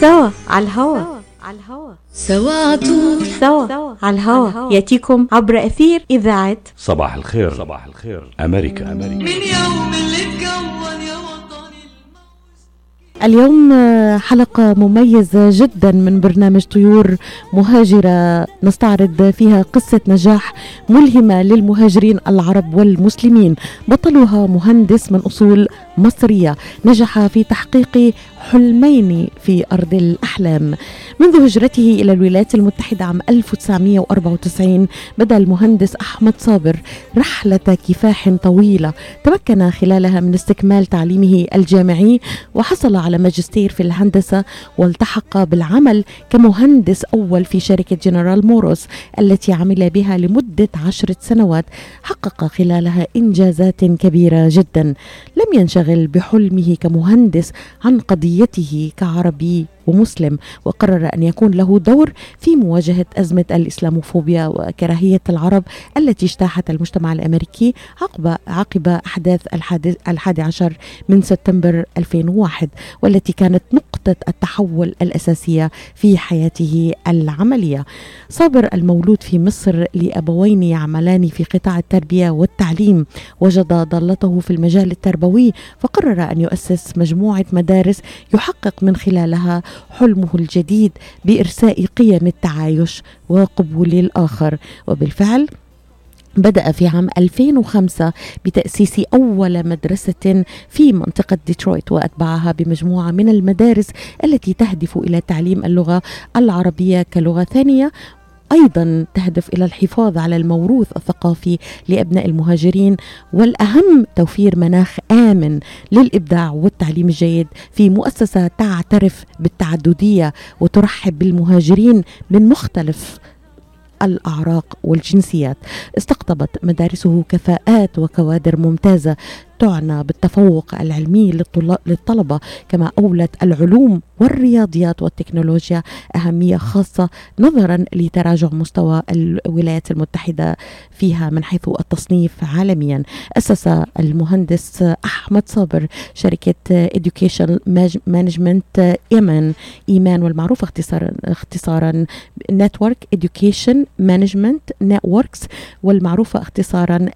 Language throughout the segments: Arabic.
سوا على الهوا. على الهوا. سوا طول. سوا على الهوا. يأتيكم عبر أثير إذاعة صباح الخير. صباح الخير. أمريكا. أمريكا. من يوم اليوم آه، حلقة مميزة جدا من برنامج طيور مهاجرة. نستعرض فيها قصة نجاح ملهمة للمهاجرين العرب والمسلمين. بطلها مهندس من أصول مصرية. نجح في تحقيق حلمين في أرض الأحلام. منذ هجرته إلى الولايات المتحدة عام 1994 بدأ المهندس أحمد صابر رحلة كفاح طويلة تمكن خلالها من استكمال تعليمه الجامعي وحصل على ماجستير في الهندسة والتحق بالعمل كمهندس أول في شركة جنرال موروس التي عمل بها لمدة عشرة سنوات حقق خلالها إنجازات كبيرة جدا. لم ينشغل بحلمه كمهندس عن قضيته كعربي. ومسلم وقرر أن يكون له دور في مواجهة أزمة الإسلاموفوبيا وكراهية العرب التي اجتاحت المجتمع الأمريكي عقب عقب الحادث الحادي عشر من سبتمبر 2001 والتي كانت نقطة التحول الأساسية في حياته العملية. صابر المولود في مصر لأبوين يعملان في قطاع التربية والتعليم وجد ضالته في المجال التربوي فقرر أن يؤسس مجموعة مدارس يحقق من خلالها حلمه الجديد بإرساء قيم التعايش وقبول الآخر. وبالفعل بدأ في عام 2005 بتأسيس أول مدرسة في منطقة ديترويت وأتبعها بمجموعة من المدارس التي تهدف إلى تعليم اللغة العربية كلغة ثانية أيضا تهدف إلى الحفاظ على الموروث الثقافي لأبناء المهاجرين والأهم توفير مناخ آمن للإبداع والتعليم الجيد في مؤسسة تعترف بالتعددية وترحب بالمهاجرين من مختلف الأعراق والجنسيات. استقطبت مدارسه كفاءات وكوادر ممتازة تعنى بالتفوق العلمي للطلبة كما أولت العلوم والرياضيات والتكنولوجيا أهمية خاصة نظرا لتراجع مستوى الولايات المتحدة فيها من حيث التصنيف عالميا. أسس المهندس أحمد صابر شركة education management ايمان إيمان والمعروفه اختصارا اختصارا network education management networks والمعروفه اختصارا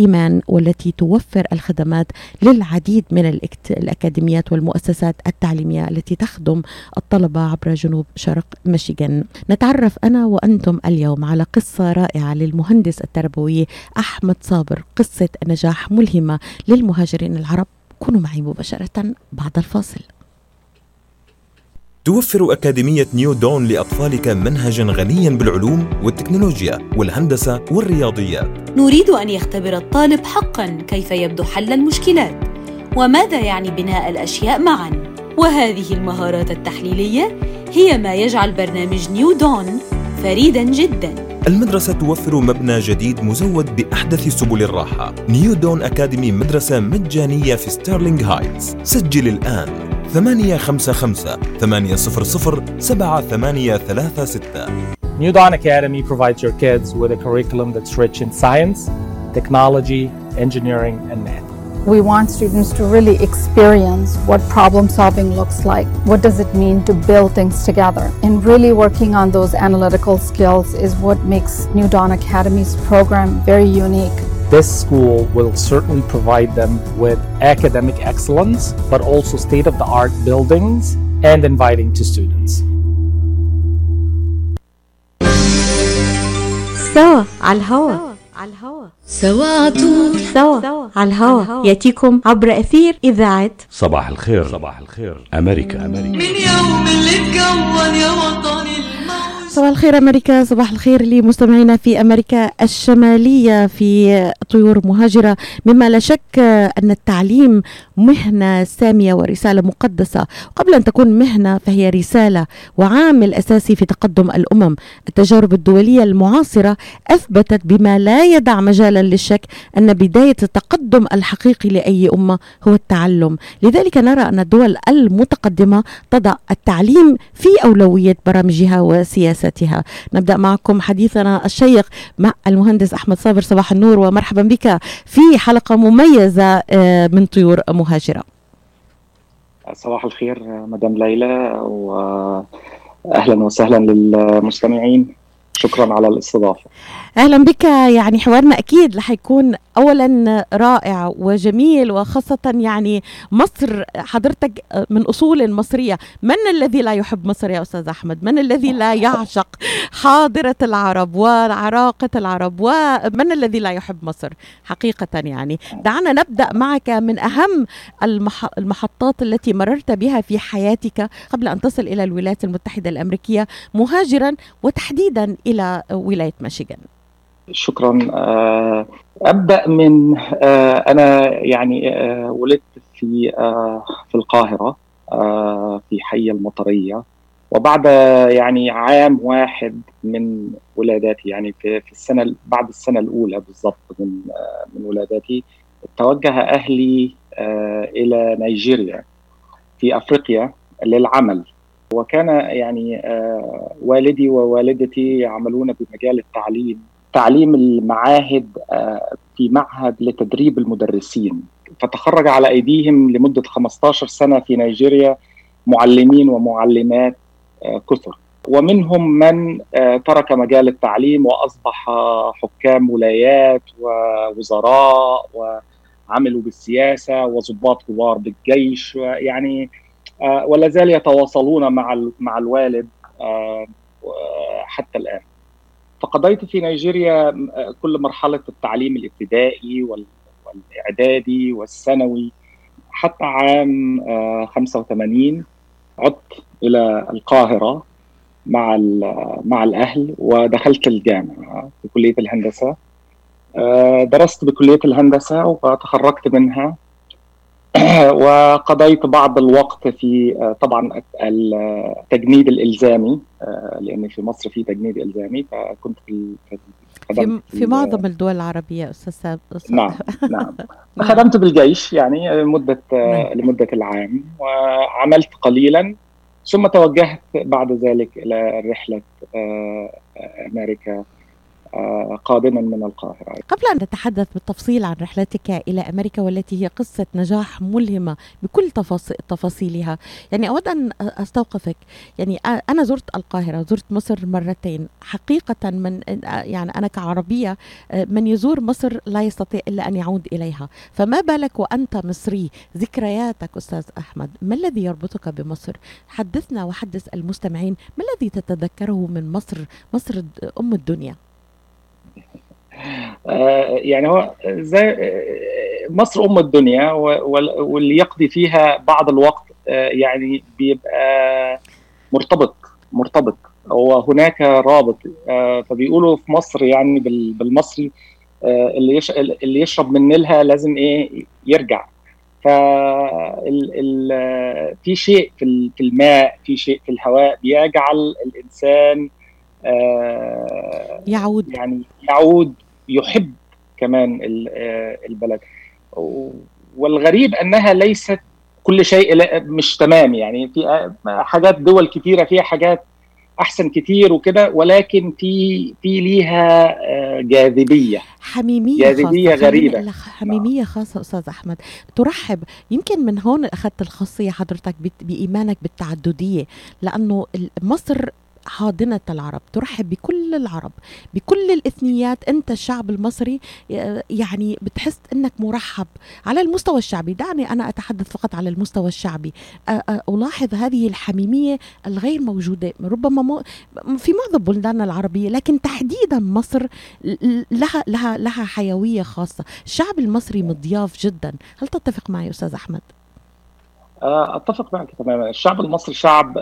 بايمان والتي توفر الخدمات للعديد من الأكاديميات والمؤسسات التعليمية التي تخدم الطلبة عبر جنوب شرق ميشيغان. نتعرف أنا وأنتم اليوم على قصة رائعة للمهندس التربوي أحمد صابر، قصة نجاح ملهمة للمهاجرين العرب. كونوا معي مباشرة بعد الفاصل. توفر أكاديمية نيو دون لأطفالك منهجا غنيا بالعلوم والتكنولوجيا والهندسة والرياضيات نريد أن يختبر الطالب حقا كيف يبدو حل المشكلات وماذا يعني بناء الأشياء معا. وهذه المهارات التحليلية هي ما يجعل برنامج New Dawn فريدا جدا. المدرسة توفر مبنى جديد مزود بأحدث سبل الراحة. New Dawn Academy مدرسة مجانية في ستارلينغ هايتس سجل الآن 855 800 7836 New Dawn Academy provides your kids with a curriculum that's rich in science, technology, engineering, and math. We want students to really experience what problem solving looks like. What does it mean to build things together? And really working on those analytical skills is what makes New Dawn Academy's program very unique. This school will certainly provide them with academic excellence, but also state of the art buildings and inviting to students. سوا على الهوا على الهوا سوا طول سوا على الهوا يأتيكم عبر أثير إذاعة صباح الخير. صباح الخير. أمريكا. أمريكا. من يوم اللي اتكون يا وطني صباح الخير أمريكا صباح الخير لمستمعينا في أمريكا الشمالية في طيور مهاجرة. مما لا شك أن التعليم مهنة سامية ورسالة مقدسة. قبل أن تكون مهنة فهي رسالة وعامل أساسي في تقدم الأمم. التجارب الدولية المعاصرة أثبتت بما لا يدع مجالا للشك أن بداية التقدم الحقيقي لأي أمة هو التعلم. لذلك نرى أن الدول المتقدمة تضع التعليم في أولوية برامجها وسياساتها نبدأ معكم حديثنا الشيق مع المهندس أحمد صابر. صباح النور ومرحبا بك في حلقة مميزة آه، من طيور مهاجرة. صباح الخير مدام ليلى واهلا وسهلا للمستمعين. شكرا على الاستضافة. أهلا بك يعني حوارنا أكيد رح يكون اولا رائع وجميل وخاصة يعني مصر حضرتك من أصول مصرية. من الذي لا يحب مصر يا أستاذ أحمد؟ من الذي لا يعشق حاضرة العرب وعراقة العرب؟ ومن الذي لا يحب مصر؟ حقيقة يعني. دعنا نبدأ معك من أهم المحطات التي مررت بها في حياتك قبل أن تصل إلى الولايات المتحدة الأمريكية مهاجرا وتحديدا إلى ولاية ميشيغان. شكرا آه، أبدأ من آه، أنا يعني آه، ولدت في في القاهرة في حي المطرية. وبعد يعني عام واحد من ولادتي يعني في في السنة بعد السنة الأولى بالضبط من من ولادتي توجه أهلي إلى نيجيريا في أفريقيا للعمل. وكان يعني والدي ووالدتي يعملون بمجال التعليم تعليم المعاهد آه، في معهد لتدريب المدرسين. فتخرج على أيديهم لمدة 15 سنة في نيجيريا معلمين ومعلمات آه، كثر. ومنهم من آه، ترك مجال التعليم وأصبح حكام ولايات ووزراء وعملوا بالسياسة وضباط كبار بالجيش يعني ولا زال يتواصلون مع مع الوالد حتى الآن. فقضيت في نيجيريا كل مرحلة التعليم الابتدائي والإعدادي والثانوي حتى عام 85 آه، عدت إلى القاهرة مع مع الأهل ودخلت الجامعة في كلية الهندسة. آه، درست بكلية الهندسة وتخرجت منها. وقضيت بعض الوقت في آه، طبعا التجنيد الإلزامي آه، لأن في مصر في تجنيد إلزامي فكنت في في, في معظم الدول العربية أستاذ نعم نعم. خدمت بالجيش يعني لمدة نعم. لمدة العام وعملت قليلا ثم توجهت بعد ذلك إلى رحلة آه، أمريكا آه، قادما من القاهرة. قبل أن نتحدث بالتفصيل عن رحلتك إلى أمريكا والتي هي قصة نجاح ملهمة بكل تفاصيلها يعني أود أن أستوقفك. يعني أنا زرت القاهرة زرت مصر مرتين. حقيقة من يعني أنا كعربية من يزور مصر لا يستطيع إلا أن يعود إليها. فما بالك وأنت مصري؟ ذكرياتك أستاذ أحمد ما الذي يربطك بمصر؟ حدثنا وحدث المستمعين ما الذي تتذكره من مصر؟ مصر أم الدنيا. آه، يعني هو زي آه، مصر أم الدنيا واللي يقضي فيها بعض الوقت آه، يعني بيبقى مرتبط مرتبط. وهناك رابط فبيقولوا في مصر يعني بالمصري اللي اللي يشرب من نيلها لازم إيه يرجع. ف في شيء في الماء في شيء في الهواء بيجعل الإنسان يعود. يعني يعود يحب كمان آه، البلد. والغريب أنها ليست كل شيء مش تمام. يعني في حاجات دول كثيره فيها حاجات أحسن كتير وكده ولكن في في ليها آه، جاذبية. حميمية جاذبية خاصة. غريبة. حميمية خاصة أستاذ أحمد. ترحب يمكن من هون أخذت الخاصية حضرتك بإيمانك بالتعددية لأنه مصر حاضنة العرب ترحب بكل العرب بكل الإثنيات أنت الشعب المصري يعني بتحس أنك مرحب على المستوى الشعبي. دعني أنا أتحدث فقط على المستوى الشعبي. ألاحظ هذه الحميمية الغير موجودة. ربما مو في معظم بلداننا العربية لكن تحديدا مصر لها لها لها حيوية خاصة. الشعب المصري مضياف جدا. هل تتفق معي أستاذ أحمد؟ أتفق معك تماما. الشعب المصري شعب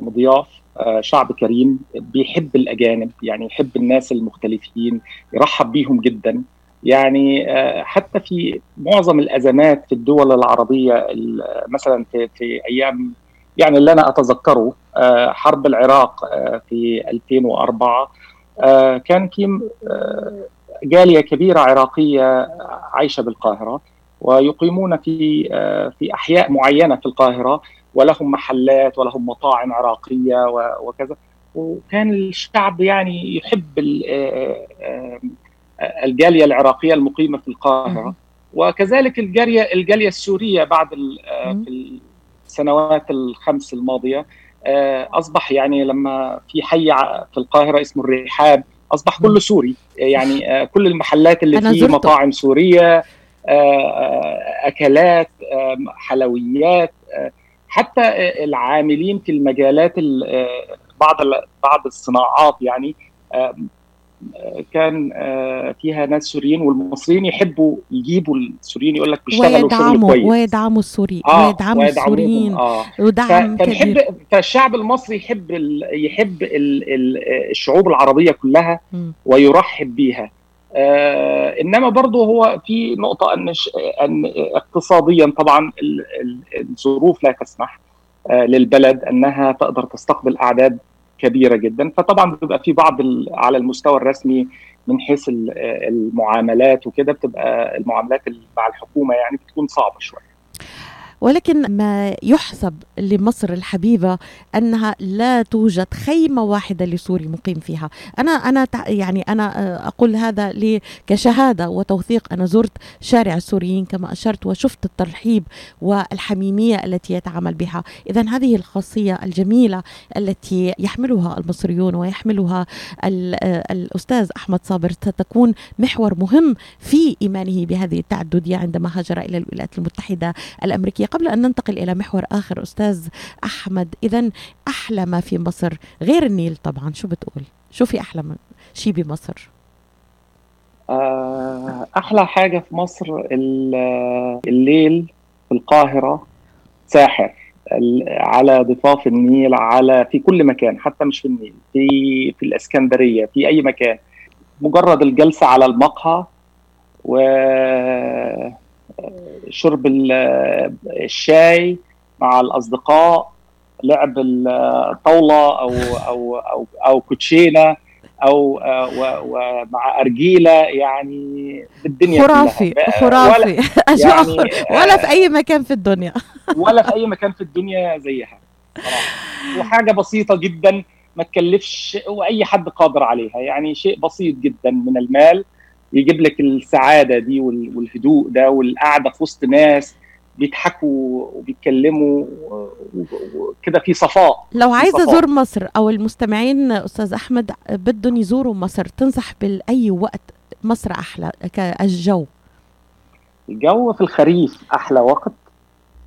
مضياف. آه، شعب كريم بيحب الأجانب يعني يحب الناس المختلفين يرحب بيهم جدا. يعني آه، حتى في معظم الأزمات في الدول العربية مثلا في في أيام يعني اللي أنا أتذكره آه، حرب العراق في 2004 كان في جالية كبيرة عراقية عايشة بالقاهرة ويقيمون في في أحياء معينة في القاهرة. ولهم محلات ولهم مطاعم عراقية وكذا. وكان الشعب يعني يحب آه، آه، الجالية العراقية المقيمة في القاهرة. وكذلك الجاليه الجالية السورية بعد آه، في السنوات الخمس الماضية أصبح يعني لما في حي في القاهرة اسمه الرحاب أصبح كله سوري. يعني كل المحلات اللي فيه. مطاعم سورية أكلات حلويات حتى آه، العاملين في المجالات ال- آه، بعض ال- بعض الصناعات يعني آه، آه، كان آه، فيها ناس سوريين والمصريين يحبوا يجيبوا السوريين يقول لك بيشتغلوا شغل ويدعموا كويس. ويدعموا السوري آه، ويدعموا السوريين. آه. ودعم ف- فنحب كبير. فالشعب المصري يحب ال... يحب ال... ال... الشعوب العربية كلها. ويرحب بيها. آه إنما برضه هو في نقطة أن. أن اقتصاديا طبعا ال... ال... الظروف لا تسمح آه للبلد أنها تقدر تستقبل أعداد كبيرة جدا فطبعا بيبقى في بعض. على المستوى الرسمي من حيث ال- المعاملات وكده بتبقى المعاملات ال- مع الحكومة يعني بتكون صعبة شوية ولكن ما يحسب لمصر الحبيبة أنها لا توجد خيمة واحدة لسوري مقيم فيها. أنا أنا يعني أنا آه، أقول هذا كشهادة وتوثيق. أنا زرت شارع السوريين كما أشرت وشفت الترحيب والحميمية التي يتعامل بها. إذا هذه الخاصية الجميلة التي يحملها المصريون ويحملها آه، الأستاذ أحمد صابر ستكون محور مهم في إيمانه بهذه التعددية عندما هاجر إلى الولايات المتحدة الأمريكية. قبل أن ننتقل إلى محور آخر أستاذ أحمد إذا أحلى ما في مصر غير النيل طبعا شو بتقول؟ شو في أحلى من شي بمصر؟ آه، أحلى حاجة في مصر ال- الليل في القاهرة ساحر على ضفاف النيل على في كل مكان حتى مش في النيل في في الإسكندرية في أي مكان. مجرد الجلسة على المقهى و شرب ال- الشاي مع الأصدقاء لعب الطاولة أو أو أو أو كوتشينة أو آه، ومع أرجيلة يعني بالدنيا خرافي كلها خرافي. أجواء يعني ولا في أي مكان في الدنيا. ولا في أي مكان في الدنيا زيها. وحاجة بسيطة جدا ما تكلفش وأي حد قادر عليها. يعني شيء بسيط جدا من المال. يجيب لك السعادة دي وال- والهدوء ده والقعدة في وسط ناس بيضحكوا وبيتكلموا وكده في صفاء لو صفاء. أزور مصر أو المستمعين أستاذ أحمد بدهم يزوروا مصر تنصح بأي وقت مصر أحلى كالجو الجو في الخريف أحلى وقت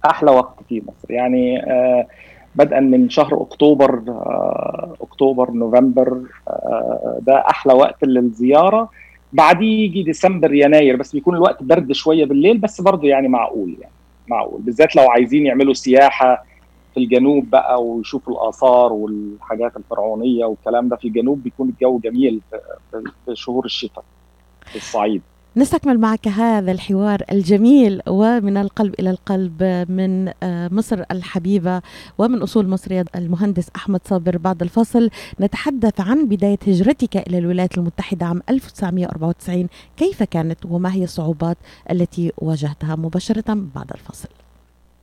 أحلى وقت في مصر. يعني آه بدءا من شهر أكتوبر آه أكتوبر نوفمبر آه ده أحلى وقت للزيارة. بعديه يجي ديسمبر يناير بس بيكون الوقت برد شوية بالليل بس برضه يعني معقول يعني معقول. بالذات لو عايزين يعملوا سياحة في الجنوب بقى ويشوفوا الآثار والحاجات الفرعونية والكلام ده في الجنوب بيكون الجو جميل في- شهور الشتاء في الصعيد. نستكمل معك هذا الحوار الجميل ومن القلب إلى القلب من آه، مصر الحبيبة ومن أصول مصرية المهندس أحمد صابر. بعد الفصل نتحدث عن بداية هجرتك إلى الولايات المتحدة عام 1994 كيف كانت وما هي الصعوبات التي واجهتها مباشرة؟ بعد الفصل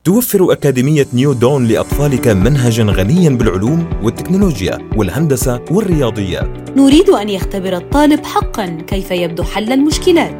توفر أكاديمية نيو دون لأطفالك منهجا غنيا بالعلوم والتكنولوجيا والهندسة والرياضيات نريد أن يختبر الطالب حقا كيف يبدو حل المشكلات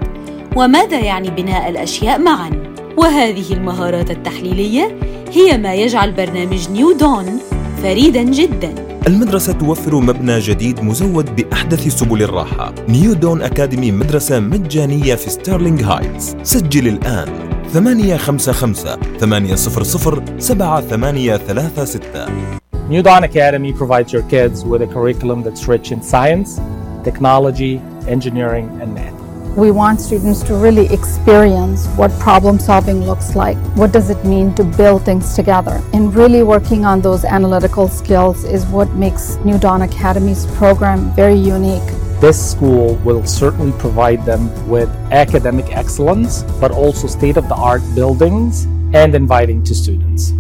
وماذا يعني بناء الأشياء معا. وهذه المهارات التحليلية هي ما يجعل برنامج نيو دون فريدا جدا. المدرسة توفر مبنى جديد مزود بأحدث سبل الراحة. نيو دون أكاديمي مدرسة مجانية في ستارلينغ هايتس سجل الآن 855 800 7836 New Dawn Academy provides your kids with a curriculum that's rich in science, technology, engineering, and math. We want students to really experience what problem solving looks like. What does it mean to build things together? And really working on those analytical skills is what makes New Dawn Academy's program very unique. This school will certainly provide them with academic excellence, but also state of the art buildings and inviting to students.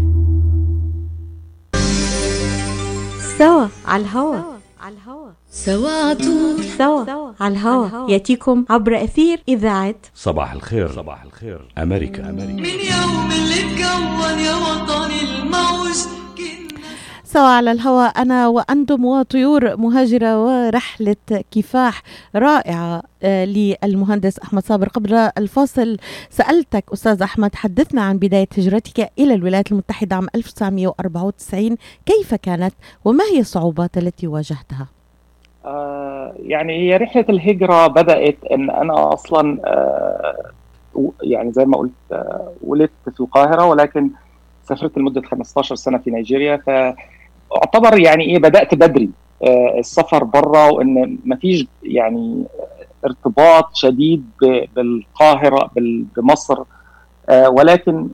سوا على الهوا سواتو سوا. على الهوا. يأتيكم عبر أثير إذاعة صباح الخير. صباح الخير. أمريكا. أمريكا. من يوم اللي اتكون يا وطني الموج. كنا سوا على الهواء أنا وأنتم وطيور مهاجرة ورحلة كفاح رائعة آه، للمهندس أحمد صابر. قبل الفاصل سألتك أستاذ أحمد حدثنا عن بداية هجرتك إلى الولايات المتحدة عام 1994 كيف كانت وما هي الصعوبات التي واجهتها؟ آه يعني هي رحلة الهجرة بدأت إن أنا أصلا آه يعني زي ما قلت آه ولدت في القاهرة ولكن سافرت لمدة 15 سنة في نيجيريا. فأعتبر يعني إيه بدأت بدري السفر بره وإن مفيش يعني ارتباط شديد بالقاهرة بمصر ولكن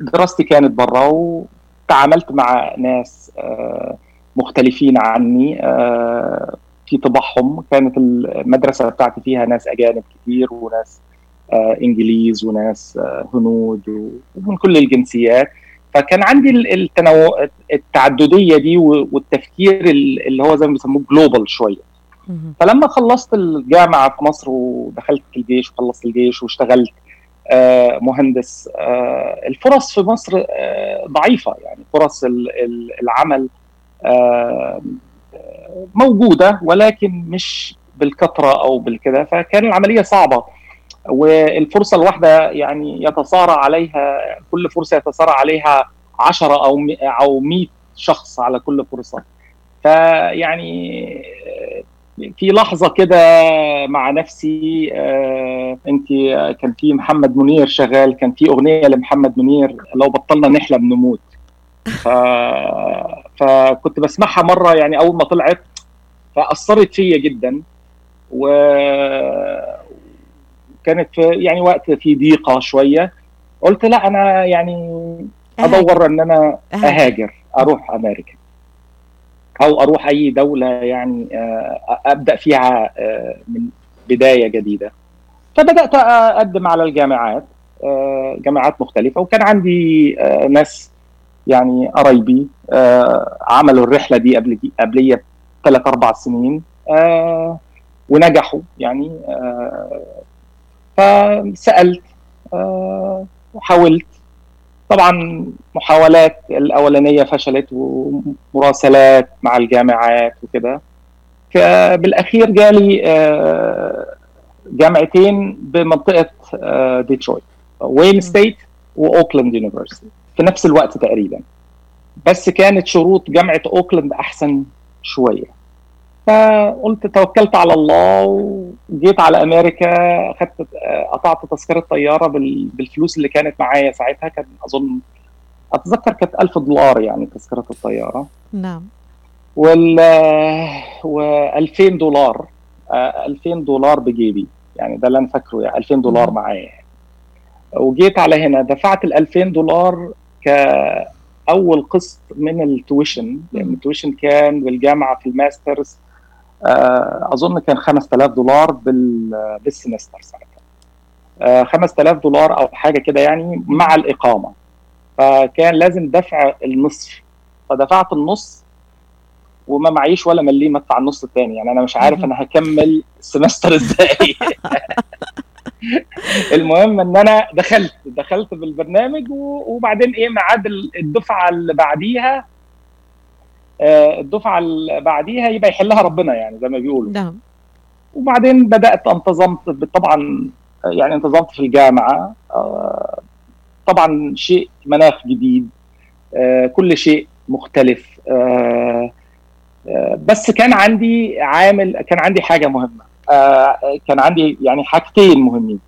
دراستي كانت بره وتعاملت مع ناس مختلفين عني. في طباعهم كانت المدرسة بتاعتي فيها ناس أجانب كتير وناس إنجليز وناس هنود ومن كل الجنسيات. فكان عندي التنوع التعددية دي والتفكير اللي هو زي ما بيسموه جلوبال شوية. فلما خلصت الجامعة في مصر ودخلت الجيش وخلصت الجيش واشتغلت مهندس الفرص في مصر ضعيفة. يعني فرص العمل موجودة ولكن مش بالكثرة أو بالكذا. فكان العملية صعبة والفرصة الواحدة يعني يتصارع عليها كل فرصة يتصارع عليها 10 أو أو 100 شخص على كل فرصة. فيعني في لحظة كده مع نفسي آه أنت كان في محمد منير شغال كان في أغنية لمحمد منير لو بطلنا نحلم نموت. ف... فكنت بسمعها مرة يعني أول ما طلعت فأثرت فيا جدا و كانت في يعني وقت في ضيقة شوية. قلت لا أنا يعني أدور إن أنا أهاجر. أروح أمريكا. أو أروح أي دولة يعني أبدأ فيها من بداية جديدة. فبدأت أقدم على الجامعات جامعات مختلفة وكان عندي ناس يعني قرايبي آه عملوا الرحلة دي قبل قبلية ثلاث أربع سنين آه ونجحوا يعني آه فسألت وحاولت. طبعا محاولات الأولانية فشلت ومراسلات مع الجامعات وكده. بالاخير جالي جامعتين بمنطقة ديترويت Wayne State و Oakland University. في نفس الوقت تقريبا. بس كانت شروط جامعة أوكلاند أحسن شوية. فقلت توكلت على الله وجيت على أمريكا أخدت قطعت تذكرة طيارة بالفلوس اللي كانت معايا ساعتها. كان أظن أتذكر كانت 1000 دولار يعني تذكرة الطيارة. نعم. وال و 2000 دولار 2000 دولار بجيبي. يعني ده اللي أنا فاكره يعني 2000 دولار معايا. وجيت على هنا دفعت ال 2000 دولار كأول قسط من ال tuition لأن ال tuition كان بالجامعة في ال masters أظن كان 5000 دولار بال semester ساعتها. 5000 دولار أو حاجة كده يعني مع الإقامة. فكان لازم دفع النصف. فدفعت النص وما معيش ولا مليم أدفع النص الثاني يعني أنا مش عارف أنا هكمل السمستر إزاي. المهم إن أنا دخلت دخلت بالبرنامج وبعدين إيه ميعاد الدفعة اللي بعديها الدفعة اللي بعديها يبقى يحلها ربنا يعني زي ما بيقولوا. نعم. وبعدين بدأت انتظمت طبعا يعني انتظمت في الجامعة طبعا شيء مناخ جديد كل شيء مختلف بس كان عندي عامل كان عندي حاجة مهمة. كان عندي يعني حاجتين مهمين.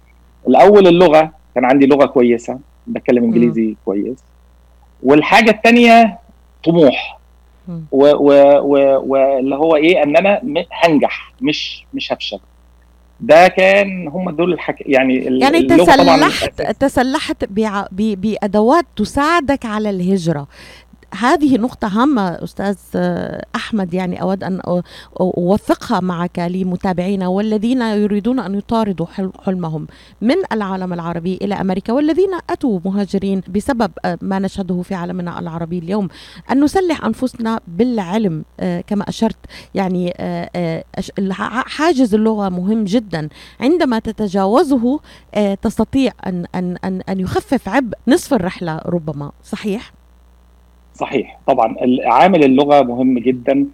الأول اللغة كان عندي لغة كويسة بتكلم إنجليزي م. كويس. والحاجة الثانية طموح. واللي هو إيه إن أنا هنجح مش مش هفشل. ده كان هم دول الحك... يعني يعني تسلحت تسلحت بأدوات تساعدك على الهجرة. هذه نقطة هامة أستاذ أحمد يعني أود أن أوثقها معك لمتابعينا والذين يريدون أن يطاردوا حلمهم من العالم العربي إلى أمريكا والذين أتوا مهاجرين بسبب ما نشهده في عالمنا العربي اليوم أن نسلح أنفسنا بالعلم كما أشرت يعني حاجز اللغة مهم جدا عندما تتجاوزه تستطيع أن, أن, أن, أن يخفف عبء نصف الرحلة ربما صحيح؟ صحيح. طبعا عامل اللغة مهم جدا.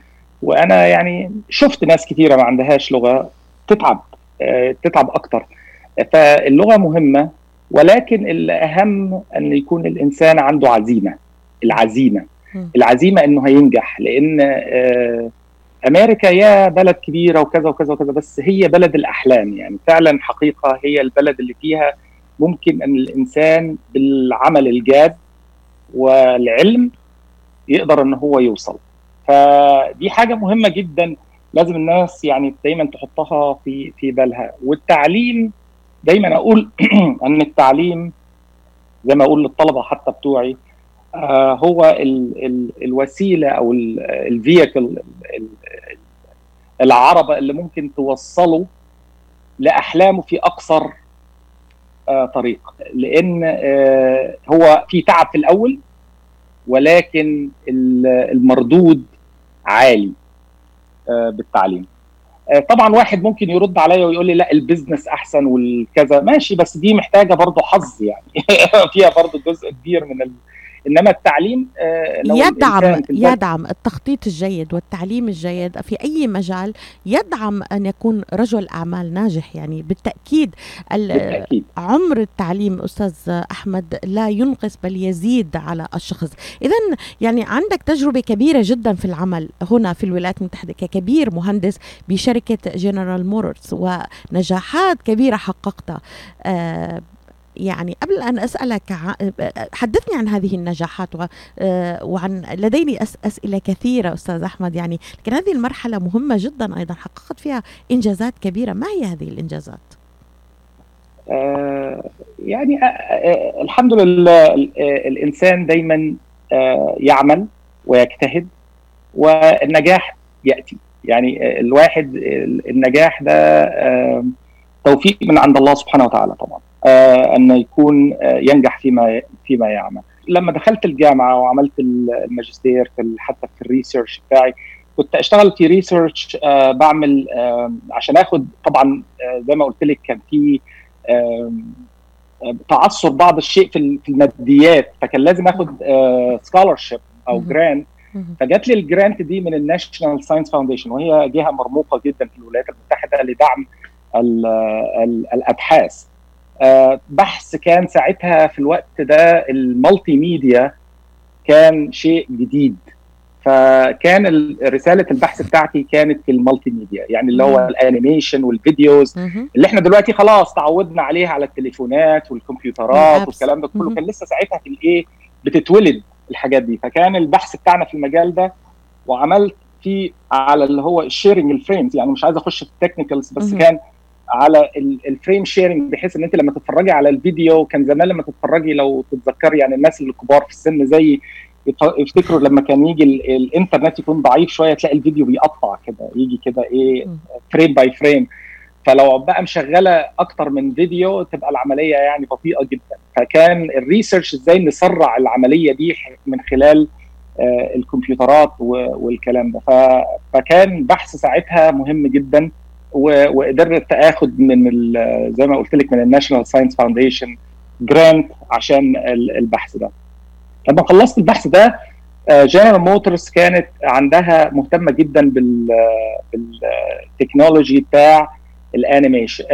وأنا يعني شفت ناس كثيرة ما عندهاش لغة تتعب آه، تتعب أكتر. فاللغة مهمة ولكن الأهم أن يكون الإنسان عنده عزيمة العزيمة. العزيمة إنه هينجح لأن آه، أمريكا يا بلد كبيرة وكذا وكذا وكذا بس هي بلد الأحلام. يعني فعلا حقيقة هي البلد اللي فيها ممكن أن الإنسان بالعمل الجاد والعلم يقدر إن هو يوصل. فدي حاجة مهمة جدا لازم الناس يعني دايما تحطها في في بالها. والتعليم دايما أقول إن التعليم زي ما أقول للطلبة حتى بتوعي آه هو ال ال الوسيلة أو الفيكل العربة اللي ممكن توصله لأحلامه في أقصر آه طريق. لأن آه هو في تعب في الأول ولكن المردود عالي آه بالتعليم آه، طبعا واحد ممكن يرد عليا ويقول لي لا البيزنس أحسن والكذا ماشي بس دي محتاجة برضه حظ يعني فيها برضه جزء كبير من. إنما التعليم آه، لو يدعم يدعم التخطيط الجيد والتعليم الجيد في أي مجال يدعم أن يكون رجل أعمال ناجح. يعني بالتأكيد, بالتأكيد. عمر التعليم أستاذ أحمد لا ينقص بل يزيد على الشخص. اذا يعني عندك تجربة كبيرة جدا في العمل هنا في الولايات المتحدة ككبير مهندس بشركة General Motors ونجاحات كبيرة حققتها. آه يعني قبل أن أسألك حدثني عن هذه النجاحات آه، وعن لديني أسئلة كثيرة أستاذ أحمد يعني لكن هذه المرحلة مهمة جدا أيضا حققت فيها إنجازات كبيرة. ما هي هذه الإنجازات؟ آه يعني آه, الحمد لله الإنسان دايما يعمل ويجتهد والنجاح يأتي. يعني الواحد النجاح ده توفيق من عند الله سبحانه وتعالى طبعا. أن يكون آه، ينجح فيما فيما يعمل. لما دخلت الجامعة وعملت الماجستير في حتى في ال research بتاعي كنت أشتغل في research آه بعمل آه عشان آخد طبعا آه زي ما قلت لك كان في آه تعثر بعض الشيء في الماديات فكان لازم آخد scholarship أو grant فجات لي ال grant دي من ال National Science Foundation وهي جهة مرموقة جدا في الولايات المتحدة لدعم ال ال الأبحاث. آه، بحث كان ساعتها في الوقت ده ال multimedia كان شيء جديد. فكان رسالة البحث بتاعتي كانت في ال multimedia يعني اللي هو ال animation وال videos اللي إحنا دلوقتي خلاص تعودنا عليها على التليفونات والكمبيوترات والكلام ده كله كان لسه ساعتها في الايه بتتولد الحاجات دي. فكان البحث بتاعنا في المجال ده وعملت فيه على اللي هو ال sharing ال frames يعني مش عايز اخش في ال technicals بس كان على ال frame sharing بحيث إن أنت لما تتفرجي على الفيديو كان زمان لما تتفرجي لو تتذكري يعني الناس الكبار في السن زي يفتكروا لما كان يجي الإنترنت يكون ضعيف شوية تلاقي الفيديو بيقطع كده يجي كده إيه frame by frame فلو بقى مشغلة أكتر من فيديو تبقى العملية يعني بطيئة جدا. فكان ال research إزاي نسرع العملية دي من خلال آه الكمبيوترات والكلام ده. فكان بحث ساعتها مهم جدا. وقدرت اخد من زي ما قلت لك من ال National Science Foundation grant عشان البحث ده. لما خلصت البحث ده جنرال آه، Motors كانت عندها مهتمة جدا بال technology بتاع ال animation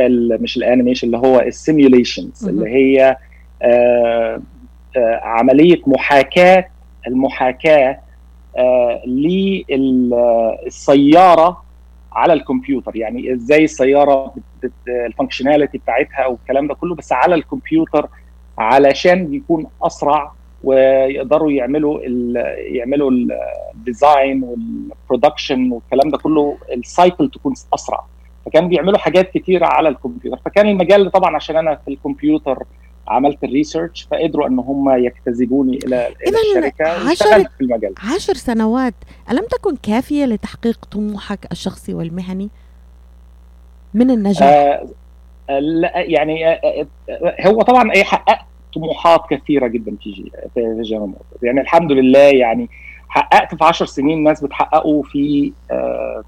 مش ال animation اللي هو ال simulations اللي هي آه، آه، عملية محاكاه المحاكاة للسيارة على الكمبيوتر يعني إزاي السيارة ال functionality بتاعتها والكلام ده كله بس على الكمبيوتر علشان يكون أسرع ويقدروا يعملوا ال يعملوا ال design وال production والكلام ده كله ال cycle تكون أسرع. فكان بيعملوا حاجات كتيرة على الكمبيوتر. فكان المجال طبعا عشان أنا في الكمبيوتر عملت ال research فقدروا إن هم يجتذبوني إلى إلى الشركة واشتغلت في المجال. عشر سنوات ألم تكن كافية لتحقيق طموحك الشخصي والمهني؟ من النجاح؟ آه, آه، لا يعني آه, آه هو طبعا إيه حققت طموحات كثيرة جدا في في جنرال يعني الحمد لله يعني حققت في 10 سنين ناس بتحققوا في آه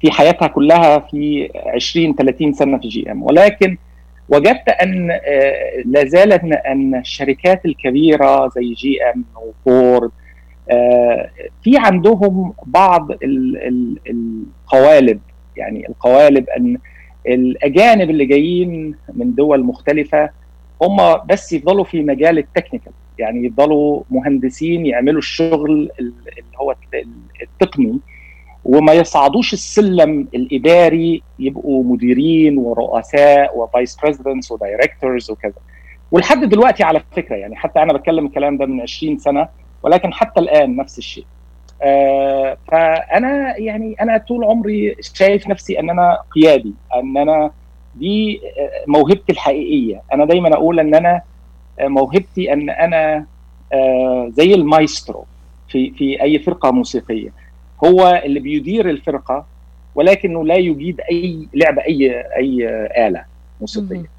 في حياتها كلها في 20 30 سنة في GM. ولكن وجدت أن آه، لا زالت أن الشركات الكبيرة زي GM و Ford آه، في عندهم بعض القوالب يعني القوالب أن الأجانب اللي جايين من دول مختلفة هم بس يفضلوا في مجال ال technical يعني يفضلوا مهندسين يعملوا الشغل اللي هو التقني. وما يصعدوش السلم الإداري يبقوا مديرين ورؤساء و vice presidents و directors وكذا. ولحد دلوقتي على فكرة يعني حتى أنا بتكلم الكلام ده من 20 سنة ولكن حتى الآن نفس الشيء. آه فأنا يعني أنا طول عمري شايف نفسي أن أنا قيادي أن أنا دي موهبتي الحقيقية. أنا دايما أقول أن أنا موهبتي أن أنا آه زي المايسترو في في أي فرقة موسيقية. هو اللي بيدير الفرقة ولكنه لا يجيد أي لعبه أي أي آلة موسيقية.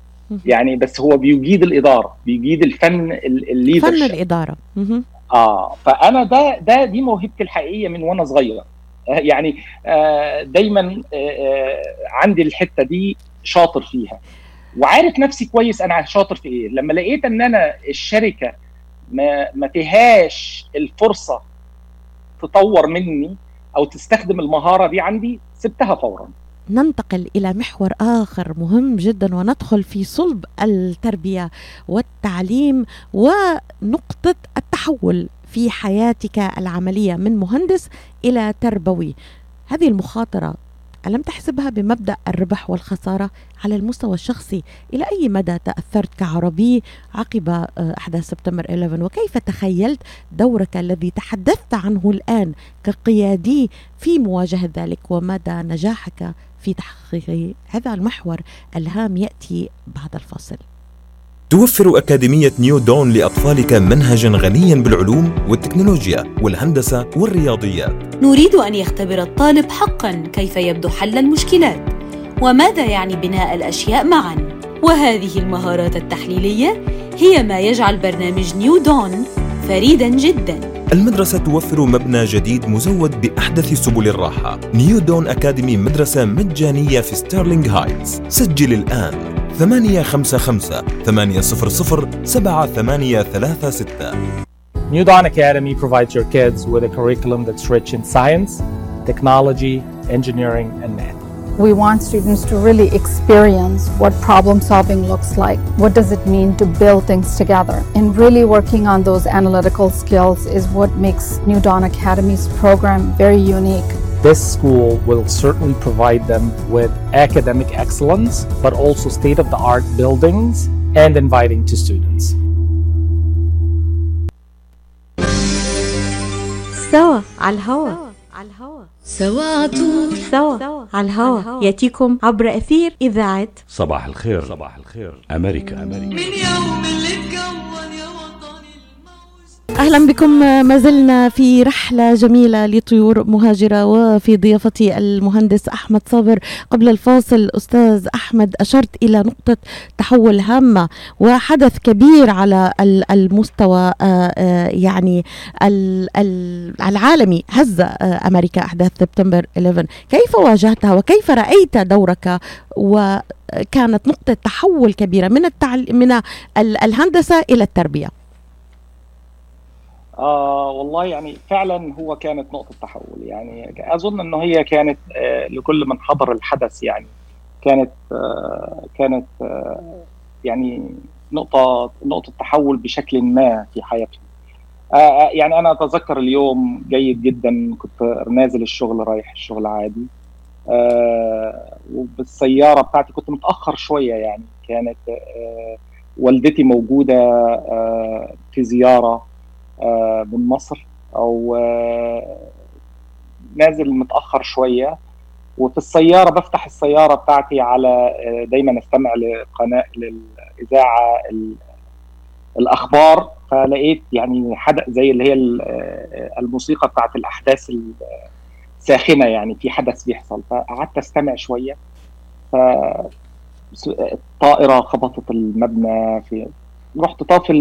يعني بس هو بيجيد الإدارة بيجيد الفن الليدر فن الإدارة. آه فأنا ده ده دي موهبتي الحقيقية من وأنا صغير. يعني آه دايما آه عندي الحتة دي شاطر فيها. وعارف نفسي كويس أنا شاطر في إيه. لما لقيت إن أنا الشركة ما ما فيهاش الفرصة تطور مني أو تستخدم المهارة دي عندي سبتها فورا. ننتقل إلى محور آخر مهم جدا وندخل في صلب التربية والتعليم ونقطة التحول في حياتك العملية من مهندس إلى تربوي. هذه المخاطرة ألم تحسبها بمبدأ الربح والخسارة على المستوى الشخصي؟ إلى أي مدى تأثرت كعربي عقب أحداث سبتمبر 11 وكيف تخيلت دورك الذي تحدثت عنه الآن كقيادي في مواجهة ذلك؟ ومدى نجاحك في تحقيق هذا المحور؟ الهام يأتي بعد الفاصل. توفر أكاديمية نيو دون لأطفالك منهجا غنيا بالعلوم والتكنولوجيا والهندسة والرياضيات نريد أن يختبر الطالب حقا كيف يبدو حل المشكلات وماذا يعني بناء الأشياء معا. وهذه المهارات التحليلية هي ما يجعل برنامج نيو دون فريدا جدا. المدرسة توفر مبنى جديد مزود بأحدث سبل الراحة. نيو دون أكاديمي مدرسة مجانية في ستارلينغ هايتس سجل الآن. ثمانية خمسة خمسة ثمانية صفر صفر سبعة ثمانية ثلاثة ستة. New Dawn Academy provides your kids with a curriculum that's rich in science, technology, engineering, and math. We want students to really experience what problem solving looks like. What does it mean to build things together? And really working on those analytical skills is what makes New Dawn Academy's program very unique. This school will certainly provide them with academic excellence, but also state of the art buildings and inviting to students. سوا على الهوا على الهوا سوا. سوا على الهوا. يأتيكم عبر أثير إذاعة صباح الخير. صباح الخير. أمريكا. أمريكا من يوم اللي أهلا بكم ما زلنا في رحلة جميلة لطيور مهاجرة وفي ضيافتي المهندس أحمد صابر. قبل الفاصل أستاذ أحمد أشرت إلى نقطة تحول هامة وحدث كبير على المستوى يعني العالمي. هز أمريكا أحداث سبتمبر 11 كيف واجهتها وكيف رأيت دورك؟ وكانت نقطة تحول كبيرة من التعل... من الهندسة إلى التربية. آه والله يعني فعلا هو كانت نقطة تحول. يعني أظن أنه هي كانت آه لكل من حضر الحدث يعني كانت آه كانت آه يعني نقطة نقطة تحول بشكل ما في حياتهم. آه يعني أنا أتذكر اليوم جيد جدا كنت نازل الشغل رايح الشغل عادي. آه وبالسيارة بتاعتي كنت متأخر شوية يعني. كانت آه والدتي موجودة آه في زيارة. من مصر أو نازل متأخر شوية. وفي السيارة بفتح السيارة بتاعتي على دايما استمع لقناة للإذاعة الأخبار. فلقيت يعني حدث زي اللي هي الموسيقى بتاعت الأحداث الساخنه يعني في حدث بيحصل. فقعدت أستمع شوية. ف الطائره خبطت المبنى في رحت طافي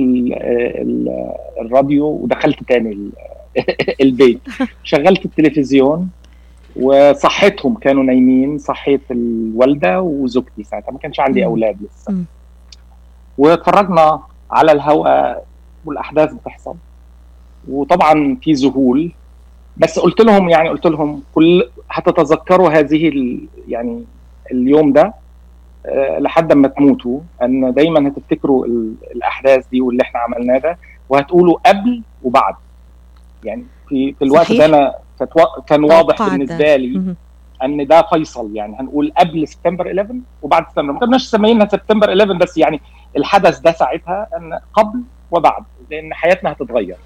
الراديو ودخلت تاني البيت. شغلت التلفزيون وصحيتهم كانوا نايمين صحيت الوالدة وزوجتي ساعتها. ما كانش عندي أولاد لسه. واتفرجنا على الهواء والأحداث بتحصل. وطبعا في ذهول. بس قلت لهم يعني قلت لهم كل هتتذكروا هذه يعني اليوم ده لحد ما تموتوا أن دايما هتفتكروا الأحداث دي واللي إحنا عملناه ده وهتقولوا قبل وبعد. يعني في في الوقت ده أنا كان واضح بالنسبة لي أن ده فيصل. يعني هنقول قبل سبتمبر 11 وبعد سبتمبر. ما كناش سمينها سبتمبر 11 بس يعني الحدث ده ساعتها أن قبل وبعد لأن حياتنا هتتغير.